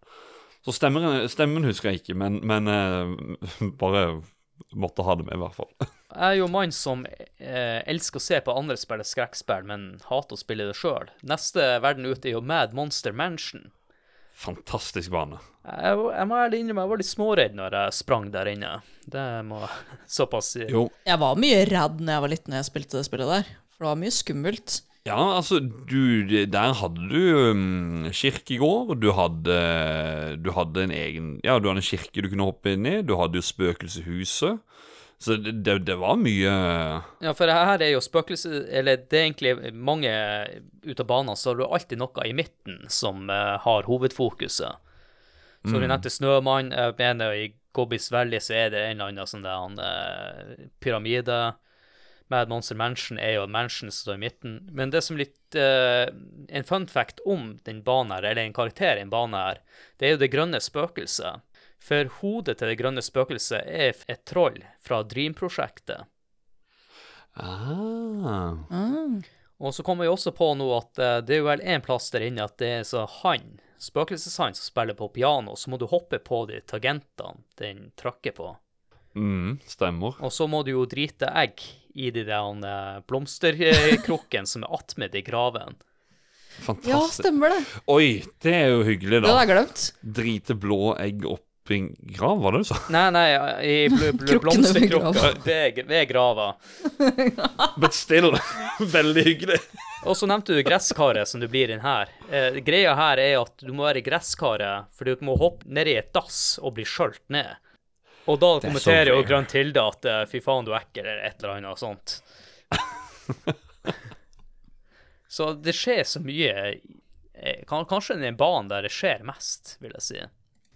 Så stemmen, stemmen husker jeg ikke, men, men eh, bare måtte ha det med, i hvert fall. Jeg er jo mann som eh, elsker å se på andre spille skrekkspill, men hater å spille det sjøl. Neste verden ute er jo Mad Monster Mansion. Fantastisk bane. Jeg, jeg må ærlig innrømme jeg var litt småredd når jeg sprang der inne. Det må såpass si. Jo, Jeg var mye redd når jeg var liten når jeg spilte det spillet der. For det var mye skummelt. Ja, altså, du, der hadde du um, kirkegård, du hadde, du hadde en egen Ja, du hadde en kirke du kunne hoppe inn i, du hadde jo spøkelseshuset. Så det, det, det var mye Ja, for her er jo spøkelse Eller det er egentlig mange ut av banen, så har du alltid noe i midten som uh, har hovedfokuset. Så du nevnte Snømann. Jeg mener i Gobbys Valley så er det en eller annen sånn der eh, pyramide. Mad Monster Mansion er jo at mansion som står i midten. Men det som er litt uh, En fun fact om den banen her, eller en karakter i en bane her, det er jo det grønne spøkelset. For hodet til det grønne spøkelset er et troll fra Dream-prosjektet. ah. Og så kommer vi også på nå at uh, det er jo vel en plass der inne at det er så han, spøkelseshan, som spiller på piano, så må du hoppe på de tagentene den trakker på. mm, Stemmer. Og så må du jo drite egg i de der eh, blomsterkrukkene som er attmed i graven. Ja, stemmer det. Oi, det er jo hyggelig, da. Det hadde jeg glemt. Drite blå egg oppi grav, var det du sa? Nei, nei, i bl bl blomsterkrukka ved, ved grava. But still, veldig hyggelig. Og så nevnte du gresskaret som du blir inn her. Eh, greia her er at du må være i gresskaret for du må hoppe ned i et dass og bli skjølt ned. Og da er kommenterer jo. Grønn Tilde at eh, fy faen, du er ekkel, eller et eller annet sånt. så det skjer så mye eh, kan, Kanskje den banen der det skjer mest, vil jeg si.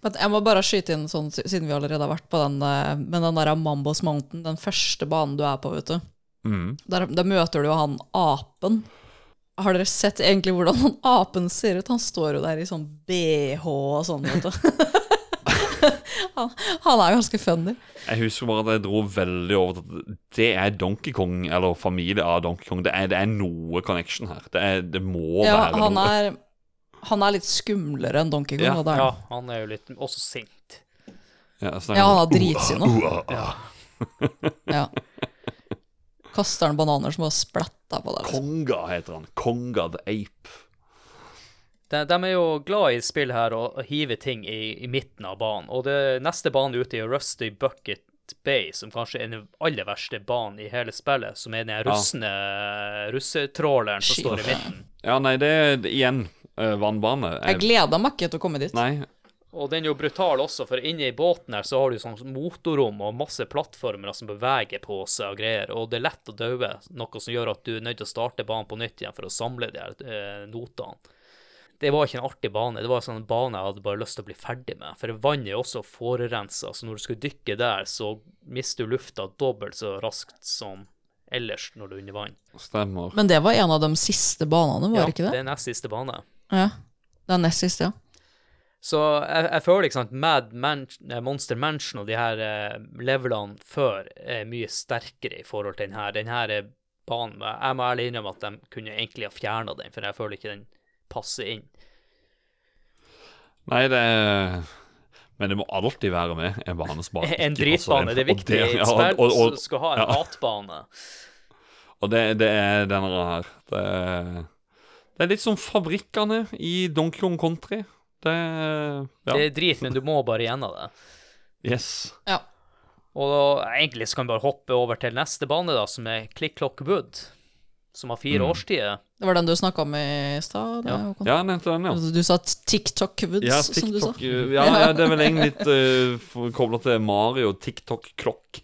Men jeg må bare skyte inn, sånn, siden vi allerede har vært på den, eh, men den der Mambos Mountain, den første banen du er på, vet du. Mm. Der, der møter du jo han apen. Har dere sett egentlig hvordan han apen ser ut? Han står jo der i sånn BH og sånn, vet du. han, han er ganske funny. Jeg husker bare at jeg dro veldig over til at det er Donkey Kong, eller familie av Donkey Kong. Det er, det er noe connection her. Det, er, det må Ja, være han noe. er, han er litt skumlere enn Donkey Kong. Ja, er Ja, han. han er jo litt også sint. Ja, sånn- ja, han har. Uh, uh, uh. Ja. Kaster han bananer som bare splatter på deg. Liksom. Konga heter han. Konga the Ape. De, de er jo glad i spill her og, hive ting i, i midten av banen. Og det neste banen ute er Rusty Bucket Bay, som kanskje er den aller verste banen i hele spillet. Som er den russende russetråleren som Shit. står i midten. Ja, nei, det er igjen uh, vannbane. Jeg gleder meg ikke til å komme dit. Nei, Og den er jo brutal også, for inne i båten her så har du sånn motorrom og masse plattformer som beveger på seg og greier, og det er lett å daue, noe som gjør at du er nødt til å starte banen på nytt igjen for å samle de her eh, notene. Det var ikke en artig bane, det var en sånn bane jeg hadde bare lyst til å bli ferdig med, for vannet er også forurensa, så når du skal dykke der, så mister du lufta dobbelt så raskt som ellers når du er under vann. stemmer. Men det var en av de siste banene, var det ikke det Ja, det? er nest siste bane. Ja. Det er nest siste, ja. Så jeg, jeg føler ikke sant, Mad Man eh, Monster Mansion og de her eh, levelene før er mye sterkere i forhold til den her. Den her er banen Jeg må ærlig innrømme at de kunne egentlig ha fjerna den, for jeg føler ikke den passer inn. Nei, det Men det må alltid være med en bane som bare En dritbane. Det er viktig i et spill og- og- som skal ha en ja. hatbane. Og det, det er denne her. Det er, det er litt som fabrikkene i Donkey Kong Country. Det ja. Det er drit, men du må bare gjennom det. Yes. ja. Og da, egentlig så kan vi bare hoppe over til neste bane, da, som er Click Clock Wood. Som har fire Mm. årstider. Det var den du snakka om i stad? Ja. Ja, jeg nevnte den, ja. Altså, Du sa TikTok-woods, Ja, som du sa. Eh, ja, ja, det er vel egentlig litt uh, kobla til Mario TikTok-klokk,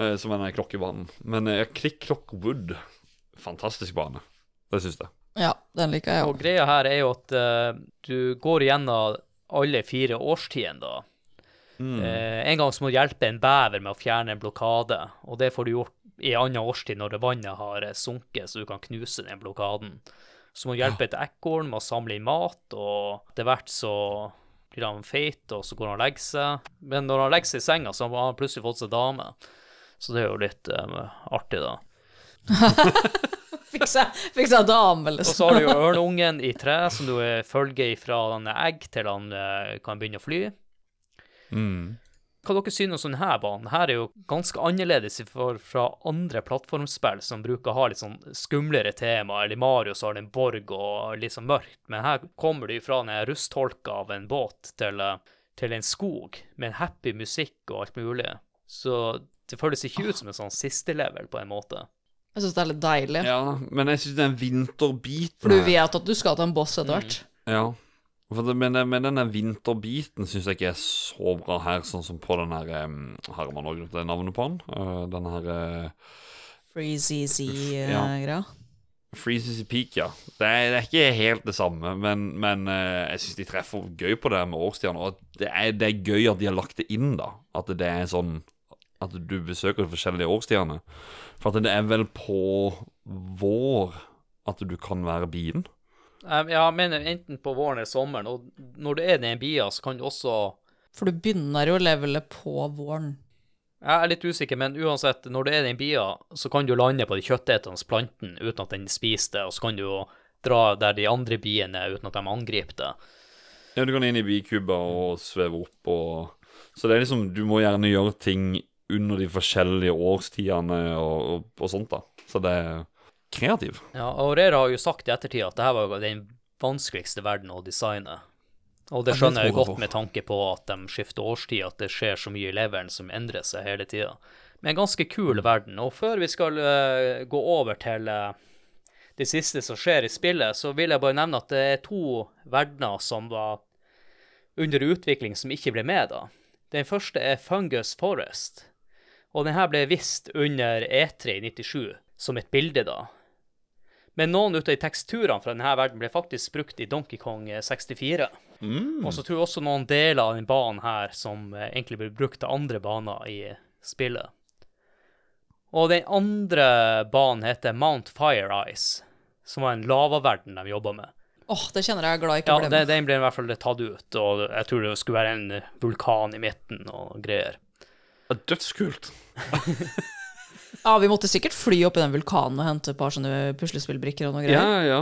uh, som er den klokkebanen. Men uh, Click Klokk Wood, fantastisk bane. Det syns jeg. Ja, den liker jeg Og òg. greia her er jo at uh, du går igjennom alle fire årstidene, da. Mm. Uh, en gang så må du hjelpe en bever med å fjerne en blokade, og det får du gjort i annen årstid når vannet har eh, sunket, så du kan knuse den blokaden. Så må du hjelpe et ekorn med å samle inn mat, og etter hvert så blir han feit, og så går han og legger seg. Men når han legger seg i senga, så har han plutselig fått seg dame. Så det er jo litt um, artig, da. Fikk seg, dame, dame, Og liksom. så har du jo ørneungen i tre, som du eh, følger fra egg til han kan begynne å fly. Mm. Hva dere synes om denne banen? Her er jo ganske annerledes for, fra andre plattformspill som bruker å ha litt sånn skumlere tema, eller Mario så har det en borg og litt sånn mørkt, men her kommer du fra en rustholka av en båt til, eh, til en skog med en happy musikk og alt mulig. Så det føles ikke ut som en sånn siste level, på en måte. Jeg syns det er litt deilig. Ja, men jeg syns en vinterbeat. For du vet at du skal til en boss etter hvert. Ja. Men, men denne vinterbiten syns jeg ikke er så bra her, sånn som på den her Har man også glemt det navnet på den? Uh, den her uh, Freezy-greia. Freezes Peak, ja. Det er, det er ikke helt det samme, men, men eh, jeg syns de treffer gøy på det med årstidene. Og det er, det er gøy at de har lagt det inn, da. At det er sånn At du besøker de forskjellige årstidene. For at det er vel på vår at du kan være bien. Jeg, jeg mener enten på våren eller sommeren, og når du er nede i bia, så kan du også For du begynner jo levelet på våren. Jeg er litt usikker, men uansett, når du er i den bia, så kan du lande på de kjøttetende plantene uten at den spiser det, og så kan du jo dra der de andre biene er uten at de angriper det. Ja, du kan inn i bikuber og sveve opp og Så det er liksom Du må gjerne gjøre ting under de forskjellige årstidene og, og, og sånt, da. Så det er kreativ. Ja, og Rera har jo sagt i ettertid at det her var den vanskeligste verden å designe. Og det skjønner jeg godt med tanke på at de skifter årstid, at det skjer så mye i leveren som endrer seg hele tida. Men en ganske kul verden. Og før vi skal uh, gå over til uh, det siste som skjer i spillet, så vil jeg bare nevne at det er to verdener som var under utvikling som ikke ble med, da. Den første er Fungus Forest. Og den her ble vist under E3 i 97 som et bilde, da. Men noen av de teksturene fra denne verden ble faktisk brukt i Donkey Kong 64. Og så tror jeg også noen deler av den banen her som eh, egentlig blir brukt til andre baner i spillet. Og den andre banen heter Mount Fire Ice, som var en lavaverden de jobba med. Åh, det kjenner jeg er glad ikke Ja, ble den, med. den ble i hvert fall tatt ut, og jeg tror det skulle være en vulkan i midten og greier. Ja, Dødskult. Ja, vi måtte sikkert fly opp i den vulkanen og hente et par sånne puslespillbrikker og noe greier. ja. Ja.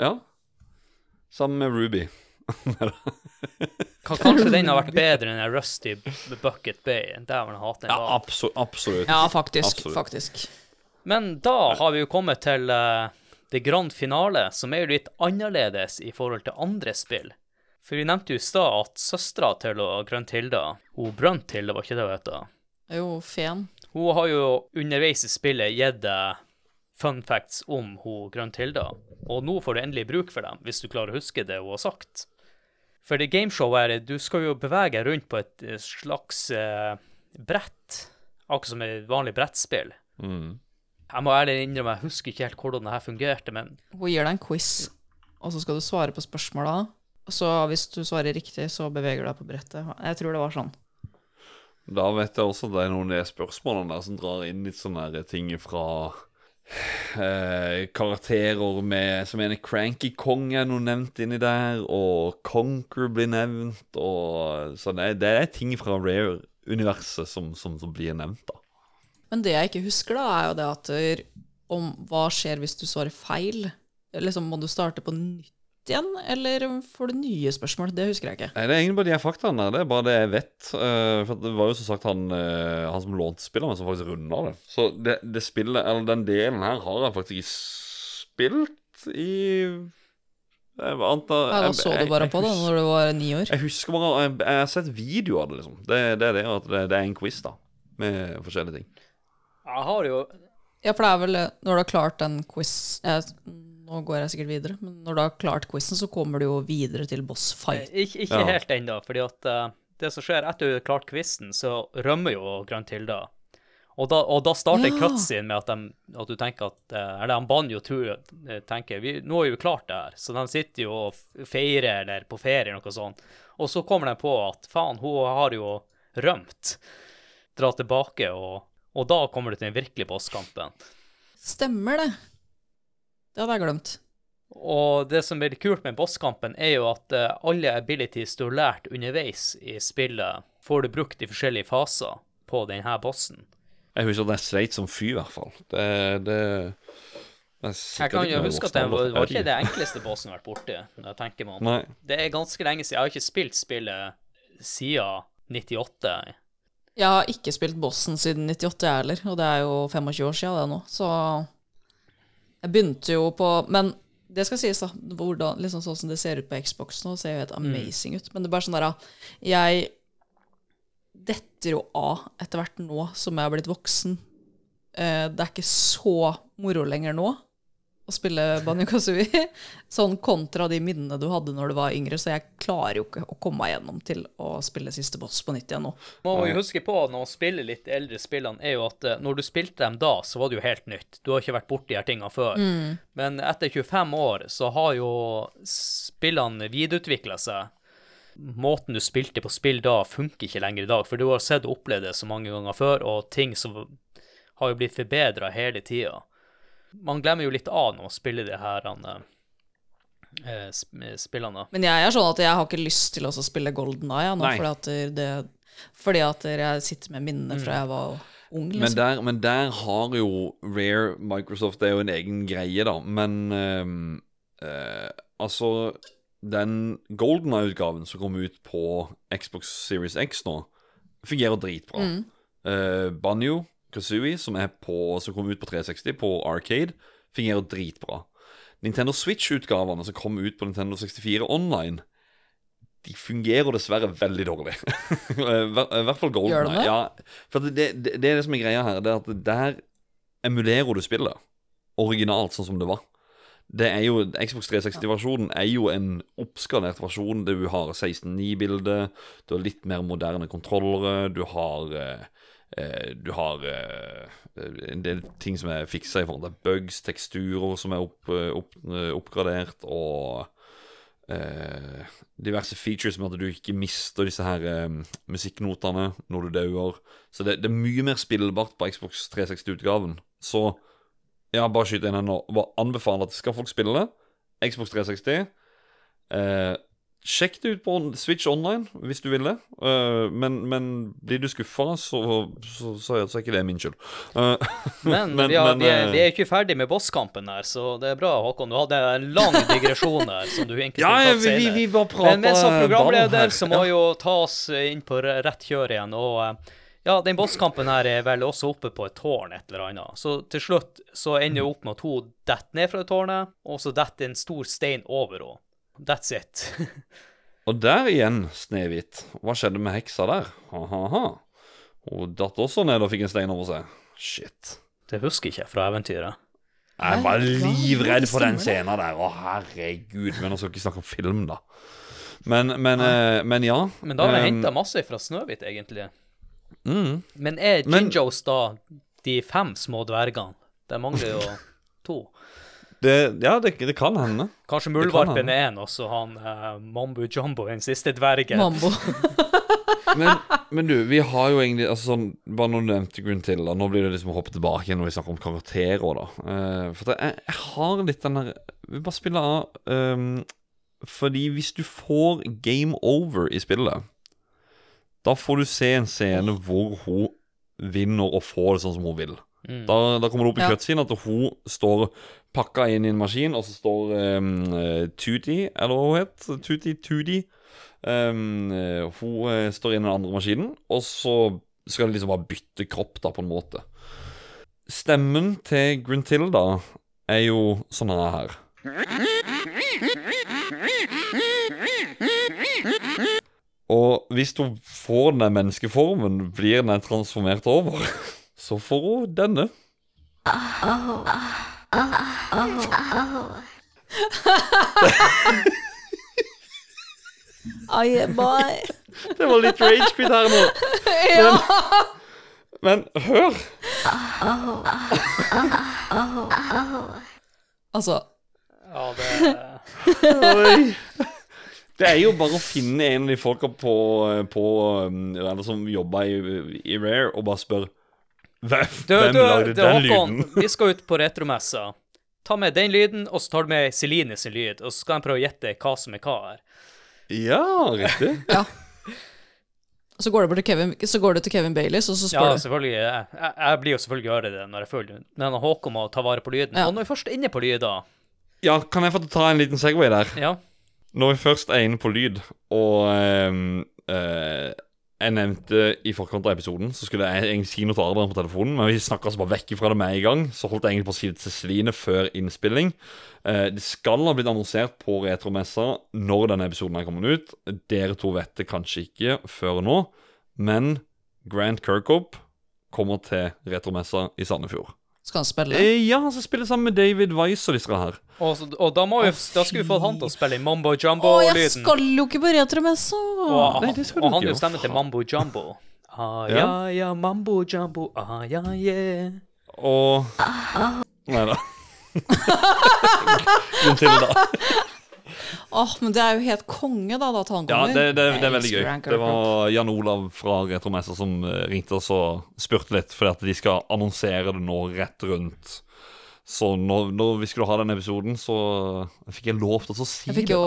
ja. Sammen med Ruby. Ka- Kanskje den har vært bedre enn en Rusty Bucket Bay. Dæven, hatt den Ja, absolutt. Ja, faktisk. absolut. Faktisk. Men da har vi jo kommet til eh, det grand finale, som er jo litt annerledes i forhold til andre spill. For vi nevnte jo i stad at søstera til å Grøntilda, hun Brøntilda, var ikke det hun het? Jo, fen. Hun har jo underveis i spillet gitt deg fun facts om hun Grøntilda, og nå får du endelig bruk for dem, hvis du klarer å huske det hun har sagt. For det gameshowet her, du skal jo bevege deg rundt på et eh, slags eh, brett, akkurat som et vanlig brettspill. Mm. Jeg må ærlig innrømme, jeg husker ikke helt hvordan det her fungerte, men Hun gir deg en quiz, og så skal du svare på spørsmåla. Så hvis du svarer riktig, så beveger du deg på brettet. Jeg tror det var sånn. Da vet jeg også at det er noen av de spørsmålene der som drar inn litt sånne ting fra eh, karakterer med Som en Cranky Kong er noe nevnt inni der, og Conquer blir nevnt, og Så det, det er ting fra Rare-universet som, som, som blir nevnt, da. Men det jeg ikke husker, da, er jo det at om hva skjer hvis du svarer feil? Liksom, Må du starte på nytt igjen, eller får du nye spørsmål? Det husker jeg ikke. Nei, Det er egentlig bare de her faktaene der. Det er bare det jeg vet. Uh, for det var jo som sagt han, uh, han som lånte spillet, men som faktisk runda det. Så det, det spillet, eller den delen her, har jeg faktisk ikke spilt i Jeg antar Ja, da så du bare jeg på det når du var ni år. Jeg husker bare Jeg, jeg har sett video av det, liksom. Det, det er det at det, det er en quiz, da. Med forskjellige ting. jeg har jo Ja, for det er vel eh, når du har klart den quiz jeg, Nå går jeg sikkert videre, men når du har klart quizen, så kommer du jo videre til boss fight. Ikke, ikke Ja. helt ennå, fordi at uh, det som skjer etter du har klart quizen, så rømmer jo Gruntilda. Og da, og da starter Ja. cutscene med at, de, at du tenker at eh, Eller han Banjo tror, eh, tenker vi, Nå er vi klart det her. Så de sitter jo og feirer eller på ferie, noe sånt. Og så kommer de på at faen, hun har jo rømt. Dra tilbake, og, og da kommer du til den virkelige bosskampen. Stemmer det. Det hadde jeg glemt. Og det som blir kult med bosskampen, er jo at eh, alle abilities du har lært underveis i spillet, får du brukt i forskjellige faser på denne bossen. Jeg husker at er sleit som fy, i hvert fall. Det, det, det er Jeg kan jo huske at det var, var ikke det enkleste bossen jeg har vært borti. når jeg tenker meg om. Nei. Det er ganske lenge siden. Jeg har ikke spilt spillet siden 98. Jeg har ikke spilt bossen siden 98, jeg heller, og det er jo 25 år siden det nå, så jeg begynte jo på Men det skal sies, da. Hvordan, liksom sånn som det ser ut på Xbox nå, ser jo helt amazing ut. Men det er bare sånn der Jeg detter jo av etter hvert nå som jeg har blitt voksen. Eh, det er ikke så moro lenger nå å spille Banjo Kazooie. Sånn kontra de minnene du hadde når du var yngre, så jeg klarer jo ikke å komme meg gjennom til å spille siste boss på nytt igjen nå. Må jo huske på når man spiller litt eldre spillene, er jo at eh, når du spilte dem da, så var det jo helt nytt. Du har ikke vært borti de her tingene før. Men etter 25 år så har jo spillene videreutvikla seg. Måten du spilte på spill da, funker ikke lenger i dag, for du har sett og opplevd det så mange ganger før, og ting som har jo blitt forbedra hele tida. Man glemmer jo litt av når man spiller de her han, eh, sp- spillene. Men jeg er sånn at jeg har ikke lyst til å spille Golden Eye nå, fordi at, det, fordi at jeg sitter med minnene fra jeg var ung. Men Liksom. der, men der har jo Rare Microsoft Det er jo en egen greie, da. Men ehm, eh, altså Den Golden Eye-utgaven som kom ut på Xbox Series X nå, fungerer dritbra. Eh, Banjo Kazooie, som, på, som kom ut på 360 på Arcade, fungerer dritbra. Nintendo Switch-utgavene som kom ut på Nintendo 64 online, de fungerer dessverre veldig dårlig. I hvert fall Golden det? Ja, for det, det, det er det som er greia her. Det er at der emulerer du spillet originalt, sånn som det var. Det er jo, Xbox 360-versjonen er jo en oppskalert versjon. Der du har 16.9-bilde, du har litt mer moderne kontrollere, du har eh, Du har eh, en del ting som er fiksa i forhold til bugs, teksturer som er opp, eh, opp, eh, oppgradert, og eh, diverse features med at du ikke mister disse her eh, musikknotene når du dauer. Så det, det er mye mer spillbart på Xbox 360-utgaven. Så ja, bare skyt inn her nå. Bare anbefale at skal folk spille det. Xbox 360. Eh, sjekk det ut på Switch Online hvis du vil det. Uh, men, men blir du skuffa, så, så, så, er ikke det min skyld. Uh, Men, Men- vi, har, men, vi, er, eh, vi er ikke ferdig med bosskampen her, så det er bra, Håkon. Du hadde en lang digresjon her som du egentlig ja, vi, vi, vi bare prater Men, men som programleder så må jo ta oss inn på rett kjør igjen. Og ja, den bosskampen her er vel også oppe på et tårn et eller annet. Så til slutt så ender det opp med at hun detter ned fra tårnet, og så detter en stor stein over henne. That's it. Og der igjen, Snehvit. Hva skjedde med heksa der? Ha-ha-ha. Hun datt også ned og fikk en stein over seg. Shit. Det husker ikke jeg fra eventyret. Jeg var livredd for den scenen der. Å, herregud. Men nå skal ikke snakke om film, da. Men, men, ja. men ja. Men da har jeg Um, henta masse fra Snøhvit, egentlig. mm. Men er Jinjos da de fem små dvergene? Det mangler jo to. Det, Ja, det, det kan hende. Kanskje Muldvarpen kan er en, og så han uh, Mambo Jumbo, den siste dvergen. Mambo. Men, men du, vi har jo egentlig altså sånn, Bare når du nevnte grunn til da, Nå blir det liksom å hoppe tilbake igjen når vi snakker om karakterer. da uh, For jeg, jeg har litt den der Vi bare spiller av um, Fordi hvis du får game over i spillet, da får du se en scene hvor hun vinner og får det sånn som hun vil. Mm. Da, da kommer det opp i Ja. cutscene at hun står pakka inn i en maskin, og så står um, Tuti, eller hva hun het, Tuti Tudi um, eh, Hun eh, står inn i den andre maskinen, og så skal de liksom bare bytte kropp, da, på en måte. Stemmen til Gruntilda er jo sånn her. Og hvis hun får den menneskeformen, blir den transformert over, så får hun denne. Oh, yeah, boy. Det var litt rage quit her nå. Men, Men hør! Altså, Ja, det Oi. Det er jo bare å finne en av de folka på, på um, eller som jobber i, i Rare, og bare spørre Hvem, Du, hvem du, lagde du den Håkon, lyden? vi skal ut på retromessa. Ta med den lyden, og så tar du med Celine sin lyd, og så skal jeg prøve å gjette hva som er hva her. Ja, riktig. ja. Så går, det til Kevin, så går det til Kevin Baileys, og så Ja, spør du. selvfølgelig. Jeg, jeg, jeg blir jo selvfølgelig gjøre det når jeg føler. Men Håkon må ta vare på lyden. Ja. Og når vi først er inne på lyder Ja, kan jeg få ta en liten Segway der? Ja. Når vi først er inne på lyd, og um, eh, jeg nevnte i forkant av episoden, så skulle jeg egentlig si noe til Adrian på telefonen, men vi snakka oss bare vekk fra det med en gang. Så holdt jeg egentlig på å si det til Celine før innspilling. Eh, det skal ha blitt annonsert på Retromessa når denne episoden er kommet ut. Dere to vet det kanskje ikke før nå, men Grant Kirkhope kommer til Retromessa i Sandefjord. Skal han spille? Eh, ja, han skal spille sammen med David Weiss og disse her. Og, og da, må vi, da skulle vi fått han til å spille i Mambo Å, jeg Jumbo-lyden. skal jo ikke på retromessa! Og, Nei, det skal og han jo stemmer til Mambo Jumbo. Ah, Ja. ja, ja, Mambo Jumbo, ah, ja, yeah. Og Nei da. Grunn til da. Åh, men det er jo helt konge, da, at han Ja, kommer. det, det, det er veldig gøy. Det var Jan Olav fra Retromessa som eh, ringte oss og spurte litt, fordi at de skal annonsere det nå rett rundt. Så når, når vi skulle ha den episoden, så fikk jeg lov til å si det. Jeg fikk det. jo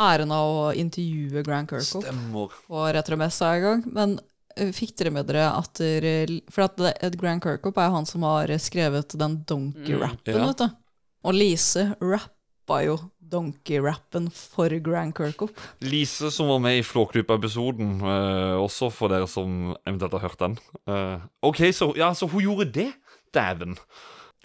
æren av å intervjue Grand Kirkhope Stemmer. på retromessa en gang. Men eh, fikk dere med dere at dere, For at Ed Grand Kirkhope er han som har skrevet den donkey-rappen, ja. vet du. Og Lise rappa jo donkey-rappen for Grand Kirkhope. Lise som var med i Flåklypa-episoden, eh, også for dere som eventuelt har hørt den. Eh, OK, så, ja, så hun gjorde det? Dæven.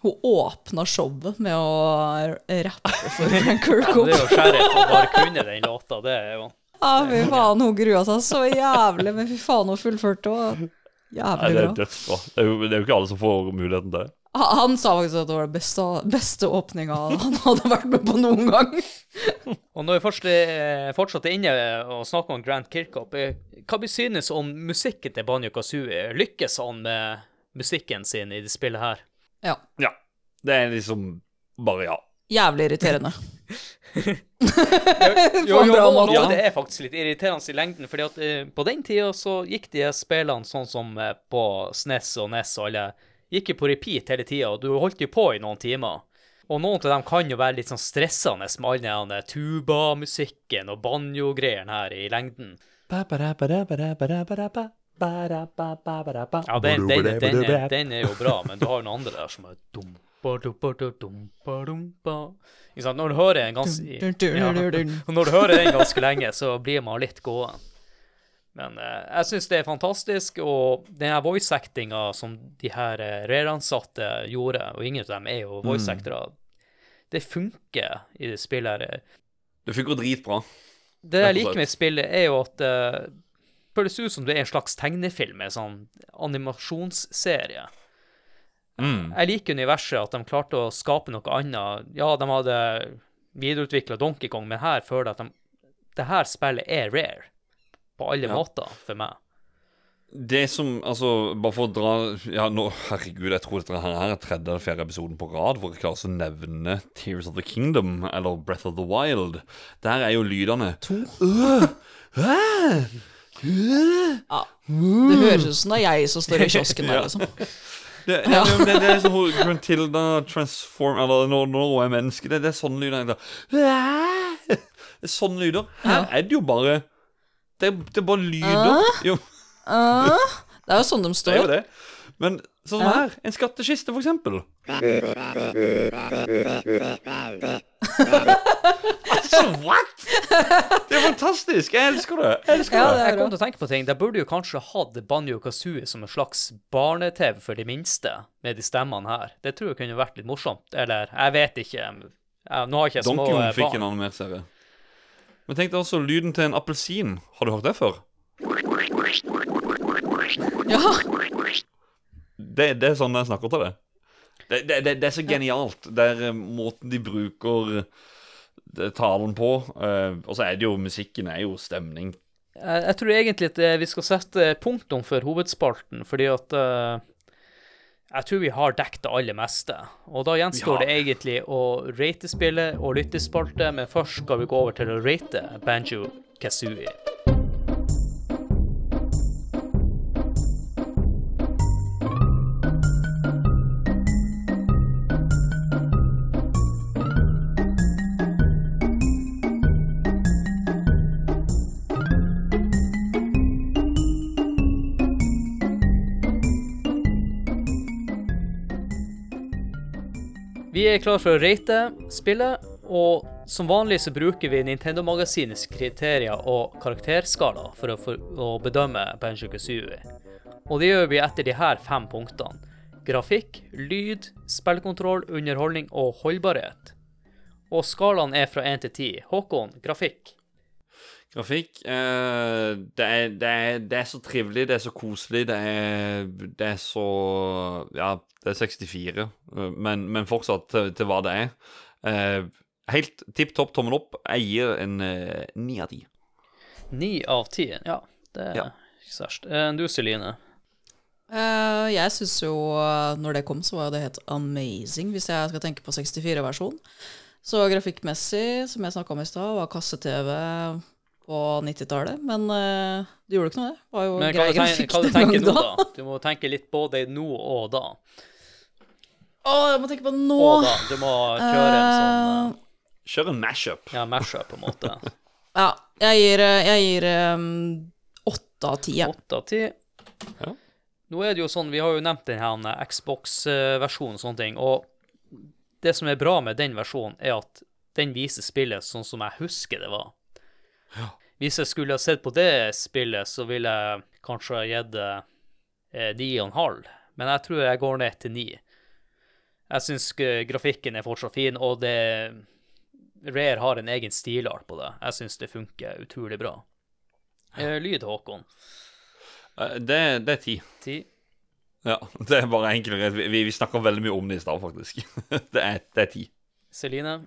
Hun åpna showet med å rappe for Grant Det er jo skjærhet å bare kunne den låta. Det er jo Ja, fy faen, hun grua seg så jævlig, men fy faen, hun fullførte og Nei, Jævlig det er Det er, jo, det er jo ikke alle som får muligheten til det. Han sa faktisk at det var den beste, beste åpninga han hadde vært med på noen gang. Og når vi først er fortsatt er inne og snakker om Grant Kirkhope, eh, hva vi synes om musikken til Banjo Kazooie? Lykkes han med musikken sin i det spillet her? Ja. Ja. Det er liksom bare ja. Jævlig irriterende. Jo, jo, jo, nå, det er faktisk litt irriterende i lengden, fordi at uh, på den tida så gikk de spillene sånn som uh, på SNES og NES og alle, gikk jo på repeat hele tida, og du holdt jo på i noen timer. Og noen av dem kan jo være litt sånn stressende med all den tubamusikken og banjo-greiene her i lengden. Ja, den, den, den, er, den er jo bra, men du har jo noen andre der som er dumpa, dumpa, dumpa, dumpa. Ikke sant? Når du hører den ganske ja. når du hører den ganske lenge, så blir man litt gåen. Men eh, jeg syns det er fantastisk, og den her voice-actinga som de her eh, gjorde, og ingen av dem er jo voice-actere, det funker i det spillet her. Det funker dritbra. Det jeg liker med spillet, er jo at det føles ut som det er en slags tegnefilm, en sånn animasjonsserie. Mm. Jeg liker universet, at de klarte å skape noe annet. Ja, de hadde videreutvikla Donkey Kong, men her føler jeg at de, det her spillet er rare. På alle Ja. måter, for meg. Det som, altså, bare for å dra Ja, nå, herregud, jeg tror dette her er tredje eller fjerde episoden på rad hvor jeg klarer å nevne Tears of the Kingdom eller Breath of the Wild. Der er jo lydene To? Ja. Det høres ut som det er jeg som står i kiosken der, liksom. Det, det, det, det, det er sånn hvor Gruntilda transform Eller når, når hun er menneske. Det, det er sånne lyder. Det er sånne lyder. Her er det jo bare Det, er- det er bare lyder. Jo, Ah, det er jo sånn de det er står. jo det. Men sånn som her. En skattkiste, for eksempel. Altså, what?! Det er fantastisk! Jeg elsker det. Jeg elsker Ja, det. Jeg kom til å tenke på ting. De burde jo kanskje hatt Banjo Kazooie som en slags barne-TV for de minste, med de stemmene her. Det tror jeg kunne vært litt morsomt. Eller, jeg vet ikke. Nå har ikke jeg små Donkey Kong eh, fikk en annen animert-serie. Men tenk deg også lyden til en appelsin. Har du hørt det før? Ja, Det, det er sånn jeg snakker til det. Det, det, det, det er så genialt. Det er eh, måten de bruker eh, talen på. eh, og så er det jo musikken er jo stemning. Jeg, tror egentlig at vi skal sette punktum for hovedspalten, fordi at jeg tror vi har dekket det aller meste. Og da gjenstår ja. det egentlig å rate spillet og lyttespalte, men først skal vi gå over til å rate Banjo Kazooie. Vi er klar for å rate spillet, og som vanlig så bruker vi Nintendo Magasinets kriterier og karakterskala for å, for å bedømme Banjo Kazooie. Og det gjør vi etter de her fem punktene. Grafikk, lyd, spillkontroll, underholdning og holdbarhet. Og skalaen er fra 1 til 10. Håkon, grafikk. Grafikk eh, det, er, det, er, det er så trivelig, det er så koselig, det er, det er så Ja, det er 64, eh, men, men fortsatt til, til hva det er. Eh, helt tipp topp tommel opp. Jeg gir en ni av ti. 9 av 10. Ja, det er Ja. ikke så verst. Eh, Du, Celine. Jeg syns jo når det kom, så var det helt amazing, hvis jeg skal tenke på 64-versjon. Så grafikkmessig, som jeg snakka om i stad, var kasse-TV på 90-tallet. Men uh, det gjorde ikke noe, det. Var jo Men hva du tenker, grafikk hva du tenker nå, da. Du må tenke litt både nå og da. Å, jeg må tenke på nå. Og da. Du må kjøre en sånn uh, Kjøre en mashup. ja, mashup, på en måte. ja, jeg gir, eh, jeg gir um, 8 av ti. jeg. Åtte av ti. Ja. Nå er det jo sånn, Vi har jo nevnt denne Xbox-versjonen og sånne ting. Og det som er bra med den versjonen, er at den viser spillet sånn som jeg husker det var. Hvis jeg skulle ha sett på det spillet, så ville jeg kanskje ha gitt det eh, ni og en halv. Men jeg tror jeg går ned til ni. Jeg syns grafikken er fortsatt fin, og det Rare har en egen stilart på det. Jeg syns det funker utrolig bra. Eh, Lyd, Håkon. Eh, det, det er ti. Ti. Ja, det er bare. Vi, vi, vi snakka veldig mye om det i stad, faktisk. det, er, det er ti. Celine.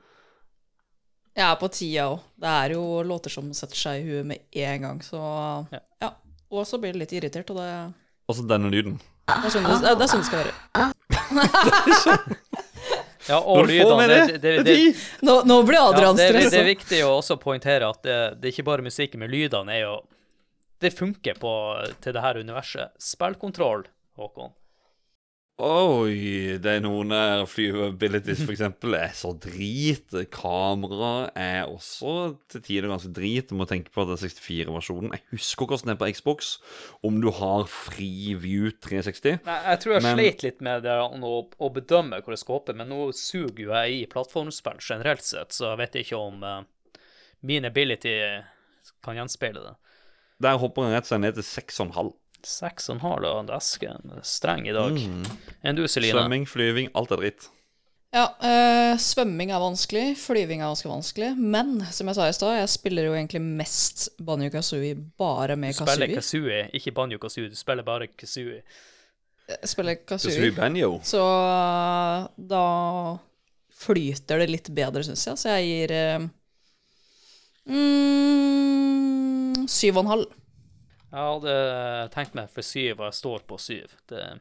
Jeg er på tida òg. Det er jo låter som setter seg i huet med en gang, så Ja. ja. Og så blir det litt irritert, og det, Og så denne lyden. det er sånn det, det, er sånn det skal være. Ja, og lydene. Det, det, er. Nå, nå blir Adrian det, er- det stressa. er viktig å også poengtere at det, det er ikke bare musikken, men lydene er jo Det funker på, til det her universet. Spillkontroll, Håkon. Oi, det er noen der flyabilities for eksempel er så drit. Kamera er også til tider ganske drit. Du må tenke på at er 64-versjonen. Jeg husker hvordan det er på Xbox. Om du har fri view 360. Nei, jeg tror jeg Men- sleit litt med det å, å bedømme hvor det skal hoppe, men nå suger jo jeg i plattformspill generelt sett, så jeg vet ikke om uh, min ability kan gjenspeile det. Der hopper han rett og slett ned til 6,5. Seks og en halv, og desken er streng i dag. Enn du, Celine? Svømming, flyving, alt er dritt. Ja, øh, svømming er vanskelig, flyving er ganske vanskelig, men som jeg sa i stad, jeg spiller jo egentlig mest Banjo Kazooie bare med Du spiller Kazooie. Kazooie, ikke Banjo Kazooie. Du spiller bare Kazooie. Jeg spiller Så Kazooie. Banjo. Så eh, da flyter det litt bedre, syns jeg. Så jeg gir øh, mm, syv og en halv. Jeg hadde tenkt meg for syv, og jeg står på syv. Det er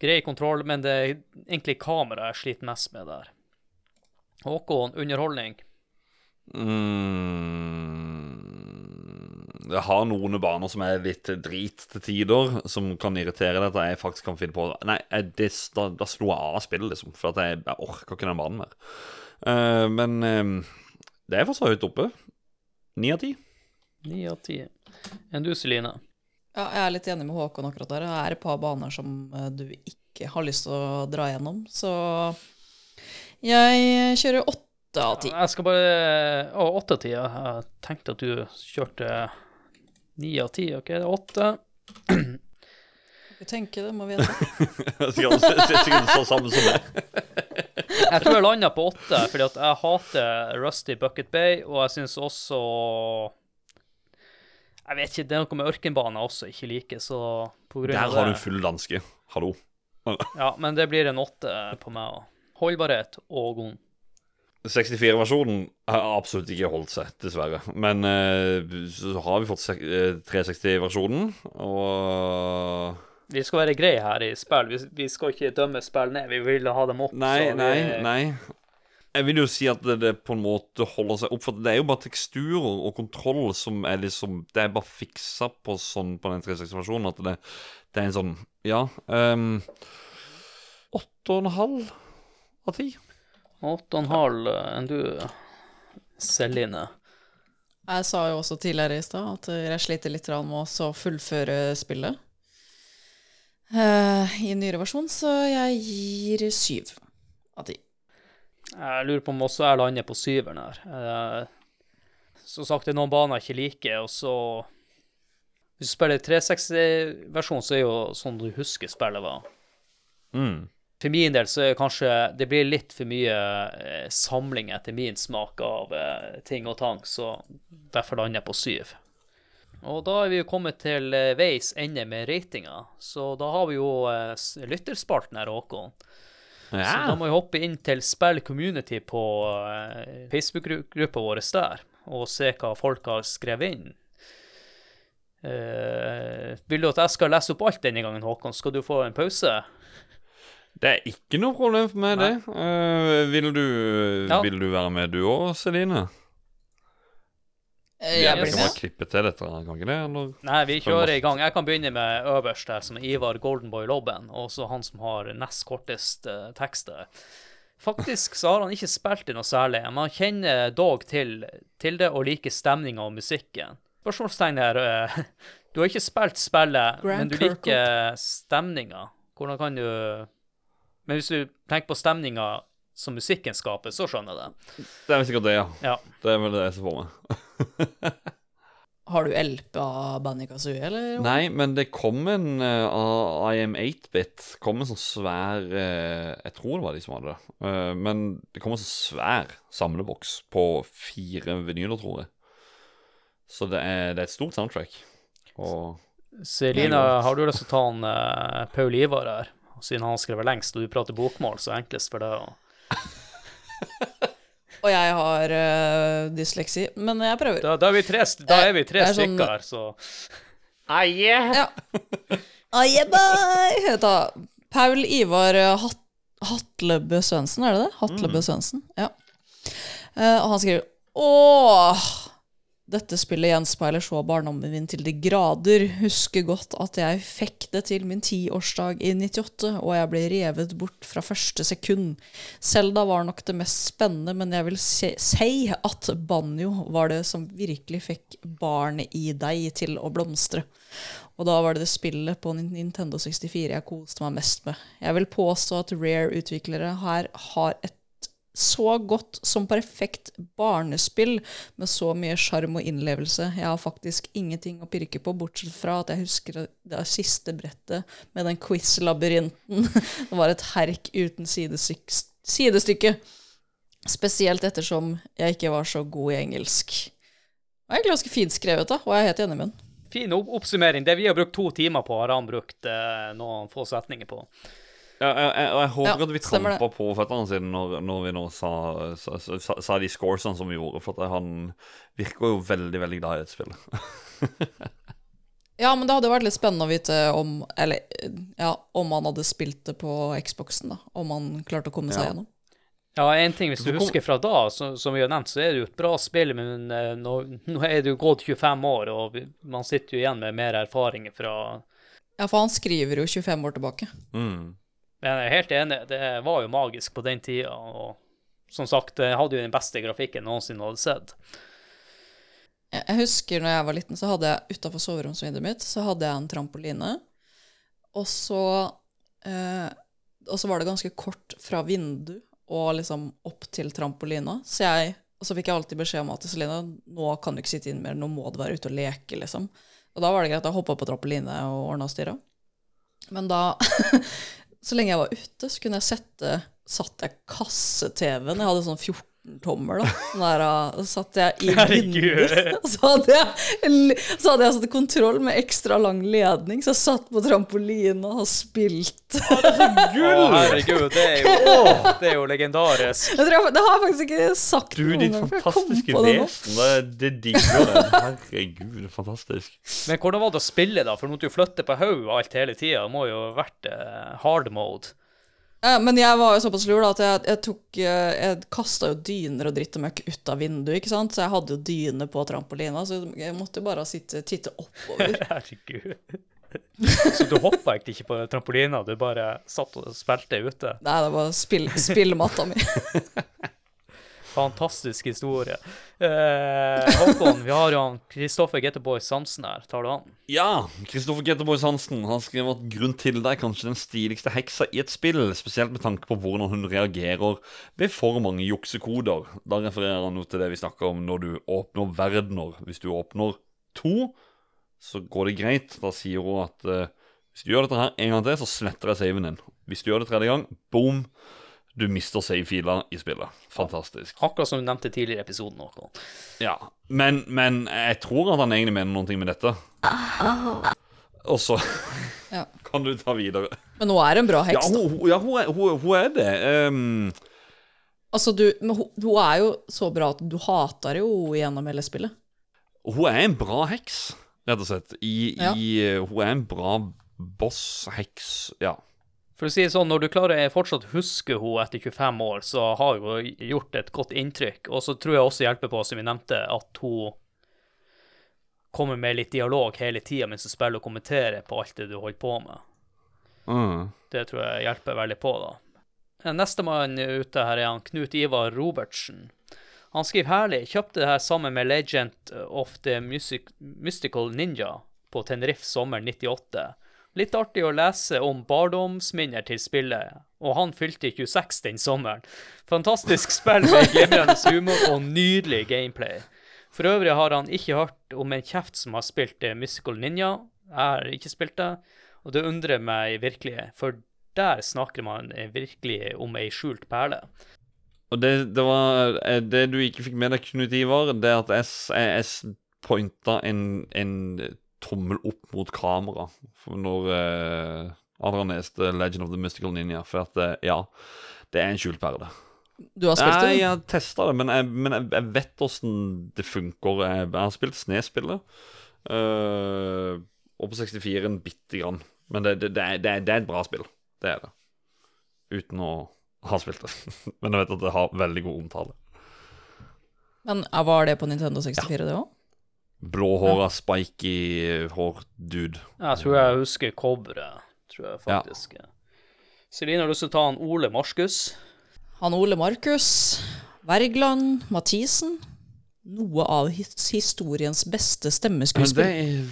grei kontroll, men det er egentlig kameraet jeg sliter mest med der. Håkon, underholdning. Mm, jeg har noen baner som er litt drit til tider, som kan irritere deg at jeg faktisk kan finne på Nei, det, da, da slo jeg av spillet, liksom, for at jeg, jeg orker ikke den banen mer. Uh, men uh, det er for så vidt oppe. Ni av ti. Ni av ti. Enn du, Celine? Ja, jeg er litt enig med Håkon akkurat der. Det er et par baner som eh, du ikke har lyst til å dra gjennom, så jeg kjører åtte av ti. Jeg skal bare Å, åtte av ti. ja. Jeg tenkte at du kjørte ni av ti. OK, det er åtte. Du tenker det, må vite. Sikkert sikkert så samme som meg. Jeg tror jeg landa på åtte, fordi at jeg hater Rusty Bucket Bay, og jeg syns også Jeg vet ikke, det er noe med ørkenbaner jeg også ikke liker, så på grunn Der av har du full danske. Hallo. Ja, men det blir en åtte på meg òg. Holdbarhet og god. 64-versjonen har absolutt ikke holdt seg, dessverre. Men eh, så har vi fått sek- eh, 360-versjonen, og Vi skal være greie her i spill. Vi, vi skal ikke dømme spill ned. Vi vil ha dem opp. Nei, så vi- nei, nei. Jeg vil jo si at det, det på en måte holder seg opp, for det er jo bare teksturer og kontroll som er liksom Det er bare fiksa på sånn på den 360-versjonen at det, det er en sånn Ja. Um, Åtte og en halv av ti. Åtte og en halv enn du, Celine. Jeg sa jo også tidligere i stad at jeg sliter litt med å fullføre spillet. Uh, I nyere versjon, så jeg gir syv av ti. Jeg lurer på om også jeg lander på syveren her. Eh, Som sagt, det er noen baner jeg ikke liker, og så Hvis du spiller 360-versjon, så er jo sånn du husker spillet var. Mm. For min del så er det kanskje Det blir litt for mye eh, samling etter min smak av eh, ting og tang, så derfor lander jeg på syv. Og da er vi jo kommet til veis ende med ratinga, så da har vi jo lytterspalten her, Håkon. Så da må vi hoppe inn til Spill Community på eh, Facebook-gruppa vår der, og se hva folk har skrevet inn. Uh, vil du at jeg skal lese opp alt denne gangen, Håkon? Skal du få en pause? Det er ikke noe problem for meg, det. Uh, vil, du, Ja. vil du være med, du òg, Celine? Eh, kan blir bare klippe til dette, kan ikke det? Eller? Nei, vi kjører i gang. Jeg kan begynne med øverst her, som er Ivar Goldenboy Lobben, og så han som har nest kortest uh, tekster. Faktisk så har han ikke spilt det noe særlig, men han kjenner dog til, til det og liker stemninga og musikken. Spørsmålstegn her Uh, Du har ikke spilt spillet, Grand men du liker stemninga. Hvordan kan du Men hvis du tenker på stemninga som musikken skaper, så skjønner jeg det. Det er vel sikkert det, ja. Ja. Det er vel det jeg ser for meg. Har du LP av Banny Kazooie, eller? Nei, men det kom en uh, av I am 8-bit. kom en sånn svær uh, Jeg tror det var de som hadde det. Uh, men det kom en sånn svær samleboks på fire vinyler, tror jeg. Så det er, det er et stort soundtrack. Og Selina, har du lyst til å ta en eh, Paul Ivar her? Siden han har skrevet lengst, og du prater bokmål, så enklest for deg å Og jeg har uh, dysleksi, men jeg prøver. Da, da, er, vi tre, da er vi tre er sånn- stykker her, så Ja. bye Heter Paul Ivar eh, Hat Hatlebø Svendsen, er det det? Hatlebø Svendsen, ja. Uh, og han skriver Åh! Dette spillet gjenspeiler så barndommen min til de grader. Husker godt at jeg fikk det til min tiårsdag i 98, og jeg ble revet bort fra første sekund. Selda var nok det mest spennende, men jeg vil se, si at banjo var det som virkelig fikk barnet i deg til å blomstre. Og da var det det spillet på Nintendo 64 jeg koste meg mest med. Jeg vil påstå at Rare-utviklere her har et så godt som perfekt barnespill med så mye sjarm og innlevelse. Jeg har faktisk ingenting å pirke på, bortsett fra at jeg husker det siste brettet med den quiz-labyrinten. Det var et herk uten sidestykke. Spesielt ettersom jeg ikke var så god i engelsk. Det er egentlig ganske fint skrevet, da, og jeg er helt enig med den. fin oppsummering. Det vi har brukt to timer på, har han brukt eh, noen få setninger på. Ja, jeg, jeg, jeg håper Ja, at vi trampa på føttene sine når, når vi nå sa, sa, sa, sa de scoresene som vi gjorde, for at han virker jo veldig, veldig glad i dette spillet. Ja, men det hadde vært litt spennende å vite om Eller ja, om han hadde spilt det på Xboxen, da. Om han klarte å komme seg Ja. gjennom. Ja, en ting hvis du husker fra da, så, som vi har nevnt, så er det jo et bra spill, men eh, nå, nå er det jo gått 25 år, og vi, man sitter jo igjen med mer erfaring fra Ja, for han skriver jo 25 år tilbake. Mm. Men jeg er helt enig, det var jo magisk på den tida, og som sagt, det hadde jo den beste grafikken jeg noensinne hadde sett. Jeg jeg husker når jeg var liten, så hadde jeg utafor soveromsvinduet mitt så hadde jeg en trampoline. Og så eh, Og så var det ganske kort fra vindu og liksom opp til trampolina. Så jeg Og så fikk jeg alltid beskjed om at Celine, nå kan du ikke sitte inne mer, nå må du være ute og leke, liksom. Og da var det greit å hoppe på trampoline og ordne og styre. Men da Så lenge jeg var ute, så kunne jeg sette Satt jeg kasse-TV-en. Jeg hadde sånn 14 14-tommer, da. Sånn Der, uh, satt jeg i vinduet. Og så hadde jeg, så hadde jeg satt kontroll med ekstra lang ledning, så jeg satt på trampolina og spilte. Å, herregud, det er jo, det er jo legendarisk. Jeg tror jeg, det har jeg faktisk ikke sagt Du, noen ditt gang, for jeg fantastiske vesen. Det, det digger det. Herregud, det er fantastisk. Men hvordan var det å spille, da? For du måtte jo flytte på hodet alt hele tida. Det må jo ha vært eh, hard mode. Ja, men jeg var jo såpass lur da, at jeg, jeg tok eh, Jeg kasta jo dyner og dritt og møkk ut av vinduet, ikke sant? Så jeg hadde jo dyne på trampolina, så jeg måtte jo bare sitte, titte oppover. Herregud. Så du hoppa egentlig ikke på trampolina, du bare satt og spilte ute? Nei, det var spill, spillmatta mi. Fantastisk historie. Eh, Håkon, vi har jo han Kristoffer Getteboy Sansen her. Tar du han? Ja, Kristoffer Getteboy Sansen har skrevet at grunn til det er kanskje den stiligste heksa i et spill, spesielt med tanke på hvordan hun reagerer ved for mange juksekoder. Da refererer han jo til det vi snakker om når du åpner verdener. Hvis du åpner to, så går det greit. Da sier hun at eh, hvis du gjør dette her en gang til, så sletter jeg saven din. Hvis du gjør det tredje gang, boom, du mister save-filer i spillet. Fantastisk. Akkurat som du nevnte tidligere i episoden. Også. Ja, men, men jeg tror at han egentlig mener noe med dette. Og så Ja. kan du ta videre. Men hun er en bra heks, da. Ja, hun- ja, hun, hun, hun er det. Um... Altså, du, men hun, hun er jo så bra at du hater jo gjennom hele spillet. hun er en bra heks, rett og slett. I, Ja. i, hun er en bra boss-heks, ja. For å si det sånn, når du klarer fortsatt huske henne etter 25 år, så har hun gjort et godt inntrykk. Og så tror jeg også hjelper på, som vi nevnte, at hun kommer med litt dialog hele tida mens du spiller og kommenterer på alt det du holder på med. Mm. Det tror jeg hjelper veldig på, da. Nestemann ute her er han Knut Ivar Robertsen. Han skriver herlig. Kjøpte det her sammen med Legend of the Music Mystical Ninja på Tenerife sommeren 98. Litt artig å lese om barndomsminner til spillet, og han fylte 26 den sommeren. Fantastisk spill med glimrende humor og nydelig gameplay. For øvrig har han ikke hørt om en kjeft som har spilt musical Ninja. Jeg har ikke spilt det, og det undrer meg virkelig, for der snakker man virkelig om ei skjult perle. Og det, det var eh, Det du ikke fikk med deg, Knut Ivar, det at jeg, s- jeg, jeg pointa en, en tommel opp mot kamera for når eh, Adrian leste Legend of the Mystical Ninja. For at, eh, ja, det er en skjult perle. Du har spilt det? jeg har testa det, men jeg, men jeg, jeg vet åssen det funker. Jeg, jeg har spilt Snes-spillet. eh, og på 64 en bitte grann. Men det, det, det, er, det, er, et bra spill. Det er det. Uten å ha spilt det. men jeg vet at det har veldig god omtale. Men Var det på Nintendo 64, det òg? Blåhåra, spiky hår-dude. Jeg tror jeg husker coveret, tror jeg Ja. faktisk. Celine har lyst til å ta han Ole Markus? Han Ole Markus, Wergeland, Mathisen. Noe av his historiens beste Men det stemmeskuespill.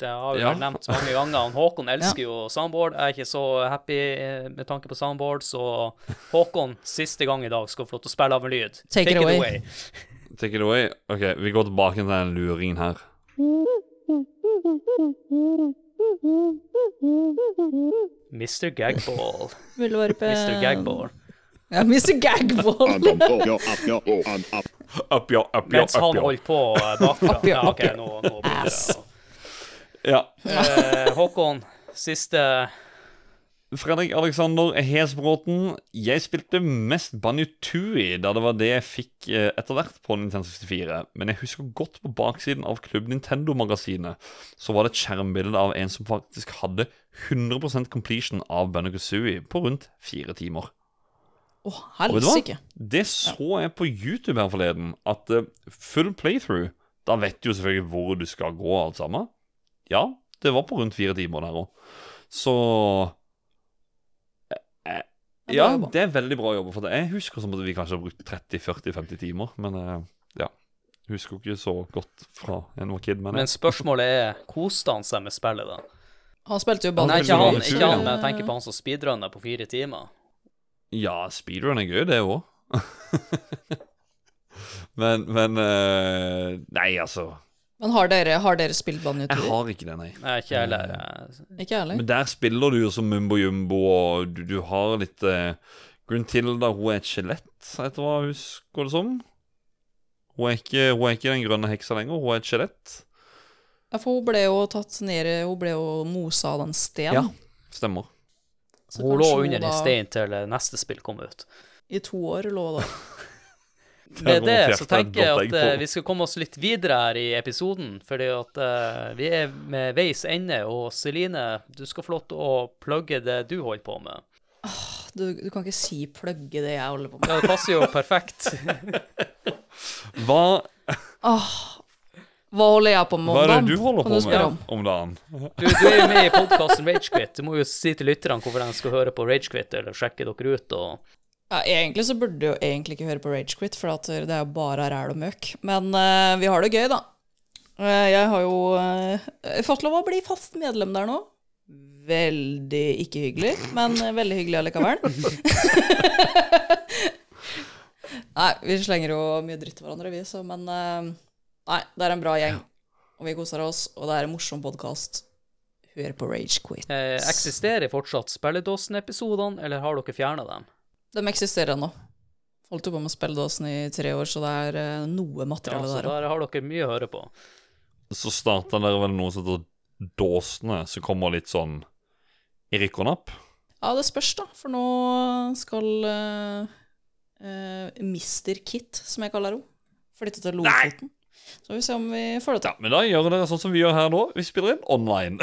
Det har vi Ja. nevnt mange ganger. Han Håkon elsker jo soundboard. Jeg er ikke så happy eh, med tanke på soundboard, så Håkon, siste gang i dag, skal få lov til å spille av en lyd. Take it away. Take it away. Ok, vi går tilbake til den luringen her. Mr. Gagball. Mr. Gagball. Ja, Mr. Gagball. Yo, up, yo, up. Up, ja, up, ja, Mens han holdt på eh, bakfra. Ja, Ja, ok, nå, nå blir det Ja. Eh, Håkon, siste Fredrik Alexander Hesbråten. Jeg spilte mest Banjo-Tui da det var det jeg fikk eh, etter hvert på Nintendo 64. Men jeg husker godt på baksiden av Klubb Nintendo-magasinet så var det et skjermbilde av en som faktisk hadde 100% completion av Banjo Kazooie på rundt fire timer. Hva? helsike. Det så jeg på YouTube her forleden, at eh, full playthrough Da vet du jo selvfølgelig hvor du skal gå, alt sammen. Ja, det var på rundt fire timer der òg. Så eh, eh, Det er Ja, det er veldig bra jobba for det. Jeg husker som at vi kanskje har brukt 30-40-50 timer, men eh, ja. Husker ikke så godt fra en var kid, men, Men spørsmålet er, koste han seg med spillet, da? Han spilte jo Nei, ikke han, ikke han, men jeg tenker på han som speedrunner på fire timer. Ja, speedrun er gøy, det òg. men, men eh, Nei, altså. Men har dere, har dere spilt Banjo Jeg har ikke det, nei. Nei, ikke heller. eh, Ikke heller. Men der spiller du jo som Mumbo Jumbo, og du, du har litt eh, Gruntilda hun er et skjelett, etter hva jeg husker det som. Hun er, ikke, hun er ikke den grønne heksa lenger, hun er et skjelett. Ja, for hun ble jo tatt ned Hun ble jo mosa av en sten. Ja, stemmer. Så Hun lå kanskje under da- en stein til neste spill kom ut. I to år lå da. Med det så tenker jeg at eh, vi skal komme oss litt videre her i episoden. Fordi at eh, vi er med veis ende, og Celine, du skal få lov til å plugge det du holder på med. Du, du kan ikke si 'plugge' det jeg holder på med. Ja, det passer jo perfekt. Hva, Hva holder jeg på med om dagen? hva er det du holder på du med om? om dagen? Du, du er jo med i podkasten Ragequit. Du må jo si til lytterne hvorfor de skal høre på Ragequit, eller sjekke dere ut. og... Ja, egentlig så burde du jo egentlig ikke høre på Ragequit, for at det er jo bare ræl og møk. Men uh, vi har det gøy, da. Eh, jeg har jo uh, fått lov å bli fast medlem der nå. Veldig ikke hyggelig, men eh, veldig hyggelig allikevel. nei, vi slenger jo mye dritt til hverandre, vi, så, men eh, Nei, det er en bra gjeng, og vi koser oss, og det er en morsom podkast. Hør på Ragequit. Eh, eksisterer fortsatt Spelledåsen-episodene, eller har dere fjerna dem? De eksisterer ennå. Holdt jo på med spilledåsen i tre år, så det er eh, noe Ja, så der. der har dere mye å høre på. Så starta dere vel noe som heter Dåsene, som kommer litt sånn i rykk og napp. Ja, det spørs, da. For nå skal eh, eh, Mr. Kit, som jeg kaller henne, flytte til Lofoten. Så får vi se om vi får det Ja, til. men da gjør dere sånn som vi gjør her nå. Vi spiller inn online.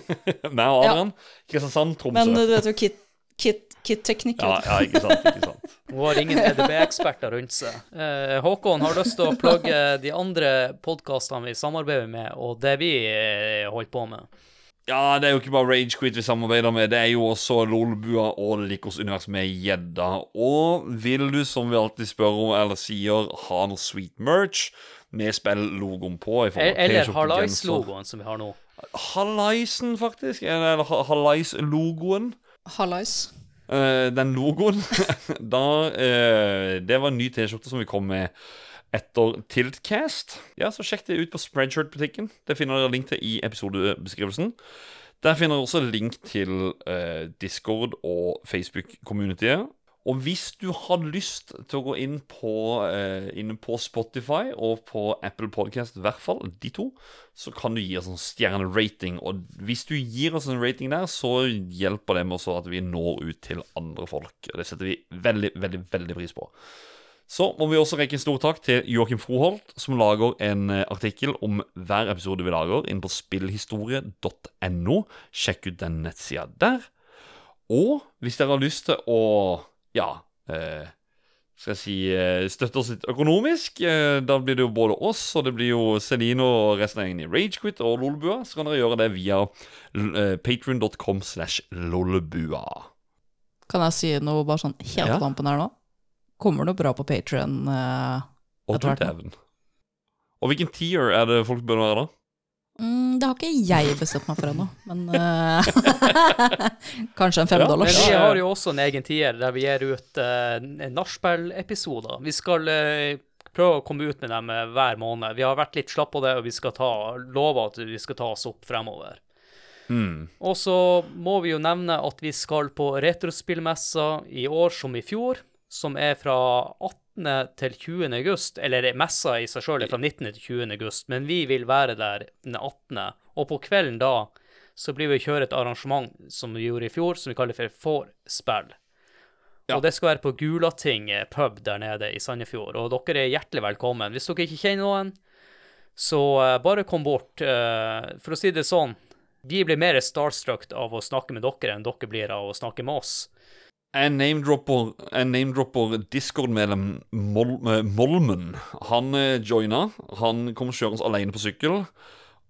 Meg og Adrian. Kristiansand, Tromsø. Men eh, du vet jo Kit, Kit, Kit-teknikk. ja, ja, ikke sant. ikke sant. Hun har ingen EDB-eksperter rundt seg. Eh, Håkon har lyst til å plugge de andre podkastene vi samarbeider med, og det vi eh, holder på med. Ja, det er jo ikke bare Ragequit vi samarbeider med, det er jo også Lolbua og Likos univers med gjedda. Og vil du, som vi alltid spør om eller sier, ha noe sweet merch med spill-logoen på i Eller. Hallais-logoen som vi har nå. Halaisen, faktisk. Eller ha- Hallais-logoen. Eh, den logoen da, uh, Det var en ny T-skjorte som vi kom med etter Tiltcast. Ja, så sjekk det ut på Spreadshirt-butikken. Det finner dere link til i episodebeskrivelsen. Der finner dere også link til uh, Discord og Facebook-communityet. Og hvis du har lyst til å gå inn på, eh, inn på Spotify og på Apple Podcast, i hvert fall de to, så kan du gi oss en stjernerating. Og hvis du gir oss en rating der, så hjelper det med også at vi når ut til andre folk. Og det setter vi veldig, veldig, veldig pris på. Så må vi også rekke en stor takk til Joakim Froholt, som lager en eh, artikkel om hver episode vi lager, inne på spillhistorie.no. Sjekk ut den nettsida der. Og hvis dere har lyst til å, ja eh, skal jeg si eh, støtte oss litt økonomisk, eh, da blir det jo både oss, og det blir jo Celine og resten av gjengen i Ragequit og Lolbua, så kan dere gjøre det via eh, patrion.com slash lolbua. Kan jeg si noe bare sånn helt Ja. tampen her nå? Kommer noe bra på Patrion. eh. Og hvilken tier er det folk bør være, da? Mm, det har ikke jeg bestemt meg for ennå, men uh, Kanskje en femdollars. Ja, vi har jo også en egen tier der vi gir ut uh, nachspiel-episoder. Vi skal uh, prøve å komme ut med dem hver måned. Vi har vært litt slapp på det, og vi skal ta, love at vi skal ta oss opp fremover. Mm. Og så må vi jo nevne at vi skal på retrospillmessa i år som i fjor, som er fra 18. til 20. august. Eller messa i seg sjøl er fra 19. til 20. august, men vi vil være der den 18. Og på kvelden da så blir vi å kjøre et arrangement som vi gjorde i fjor, som vi kaller for Vorspill. Ja. Og det skal være på Gulating pub der nede i Sandefjord, og dere er hjertelig velkommen. Hvis dere ikke kjenner noen, så eh, bare kom bort. Eh, for å si det sånn, vi blir mer starstruck av å snakke med dere enn dere blir av å snakke med oss. Jeg name-dropper Discord-medlem Mol eh, Molmen. Han eh, joina. Han kom kjørende alene på sykkel.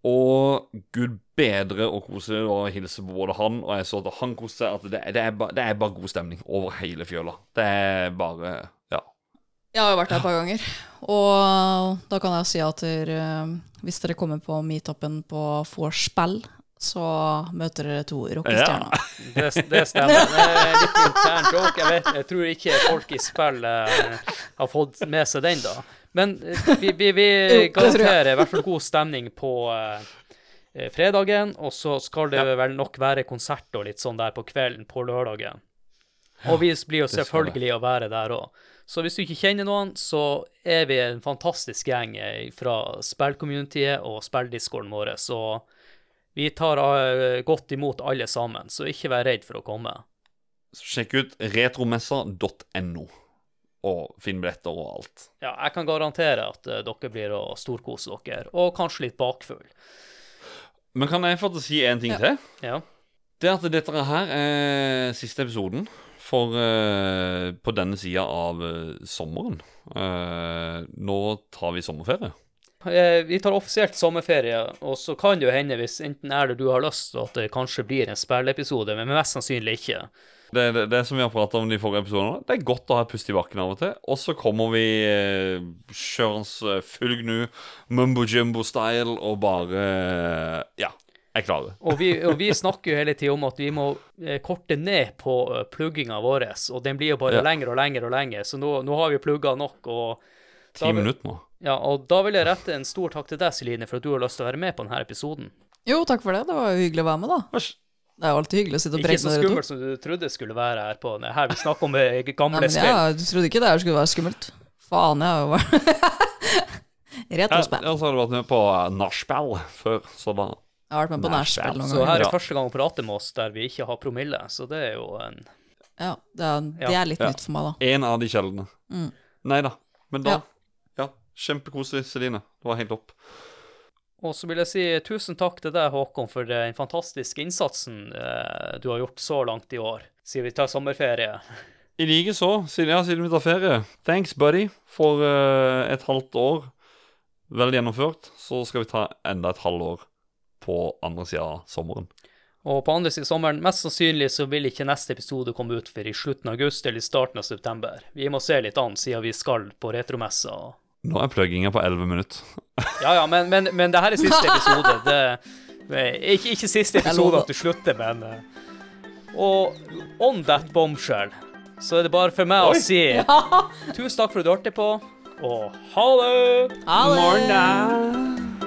Og gud bedre og kose og hilse på både han og jeg så at han koste seg. At det, det, er ba, det er bare god stemning over hele fjøla. Det er bare Ja. Jeg har jo vært der et par ganger, og da kan jeg si at dere, eh, hvis dere kommer på meetupen på vorspiel, så møter dere to rockestjerner. Det, det stemmer. Det er litt intern joke. Jeg, vet, jeg tror ikke folk i spill eh, har fått med seg den, da. Men eh, vi, vi, vi garanterer i hvert fall god stemning på eh, eh, fredagen, og så skal det vel nok være konsert og litt sånn der på kvelden på lørdagen. Og vi blir jo selvfølgelig å være der òg. Så hvis du ikke kjenner noen, så er vi en fantastisk gjeng eh, fra spillcommunityet og spilldiscoren vår. Så vi tar eh, godt imot alle sammen, så ikke vær redd for å komme. Sjekk ut retromessa.no, og finn billetter og alt. Ja, jeg kan garantere at eh, dere blir å storkose dere, og kanskje litt bakfull. Men kan jeg få til å si en ting til? Ja. Det at dette her er siste episoden for uh, på denne sida av eh, sommeren. Uh, nå tar vi sommerferie. Eh, Vi tar offisielt sommerferie, og så kan det jo hende, hvis enten er det du har lyst, at det kanskje blir en spilleepisode, men mest sannsynlig ikke. Det, det, det som vi har prata om de forrige episodene, det er godt å ha et pust i bakken av og til. Og så kommer vi eh, eh, full gnu, mumbo jumbo-style, og bare eh, Ja, er klare. Og vi, og vi snakker jo hele tida om at vi må korte ned på plugginga vår, og den blir jo bare Ja. lengre og lengre og lengre, så nå, nå har vi plugga nok. og Ti minutter nå. Ja, og da vil jeg rette en stor takk til deg, Celine, for at du har lyst til å være med på denne episoden. Jo, takk for det. Det var jo hyggelig å være med, da. Det er jo alltid hyggelig å sitte og Ikke preke så med dere to. skummelt som du trodde skulle være her på her vi snakker om eh, Nei, gamle men spill. ja, du trodde ikke det her skulle være skummelt? Faen, jeg har jo vært Retrospill. og så har du vært med på eh, nachspiel før, så da Jeg har vært med på Nachspiel. noen ganger. Så her er første gang Å prate med oss der vi ikke har promille, så det er jo en Ja, det er, det er litt Ja. nytt for meg, da. En av de kjeldene. Mm. Nei da. Men da Ja. Kjempekoselig, Celine. Det var helt opp. Og så vil jeg si tusen takk til deg, Håkon, for den fantastiske innsatsen eh, du har gjort så langt i år, siden vi tar sommerferie. I like så, siden, ja, siden vi tar ferie. Thanks, buddy, for eh, et halvt år. Vel gjennomført. Så skal vi ta enda et halvår på andre sida av sommeren. Og på andre siden av sommeren, mest sannsynlig så vil ikke neste episode komme ut før i slutten av august eller i starten av september. Vi må se litt an, siden vi skal på retromessa. Nå er plugginga på 11 minutter. Ja, ja, men, men, men det her er siste episode. Det, ikke, ikke siste episode at du slutter, men eh, Og on that bombshell, så er det bare for meg Oi. å si tusen takk for at du hørte på, og ha det! Ha det!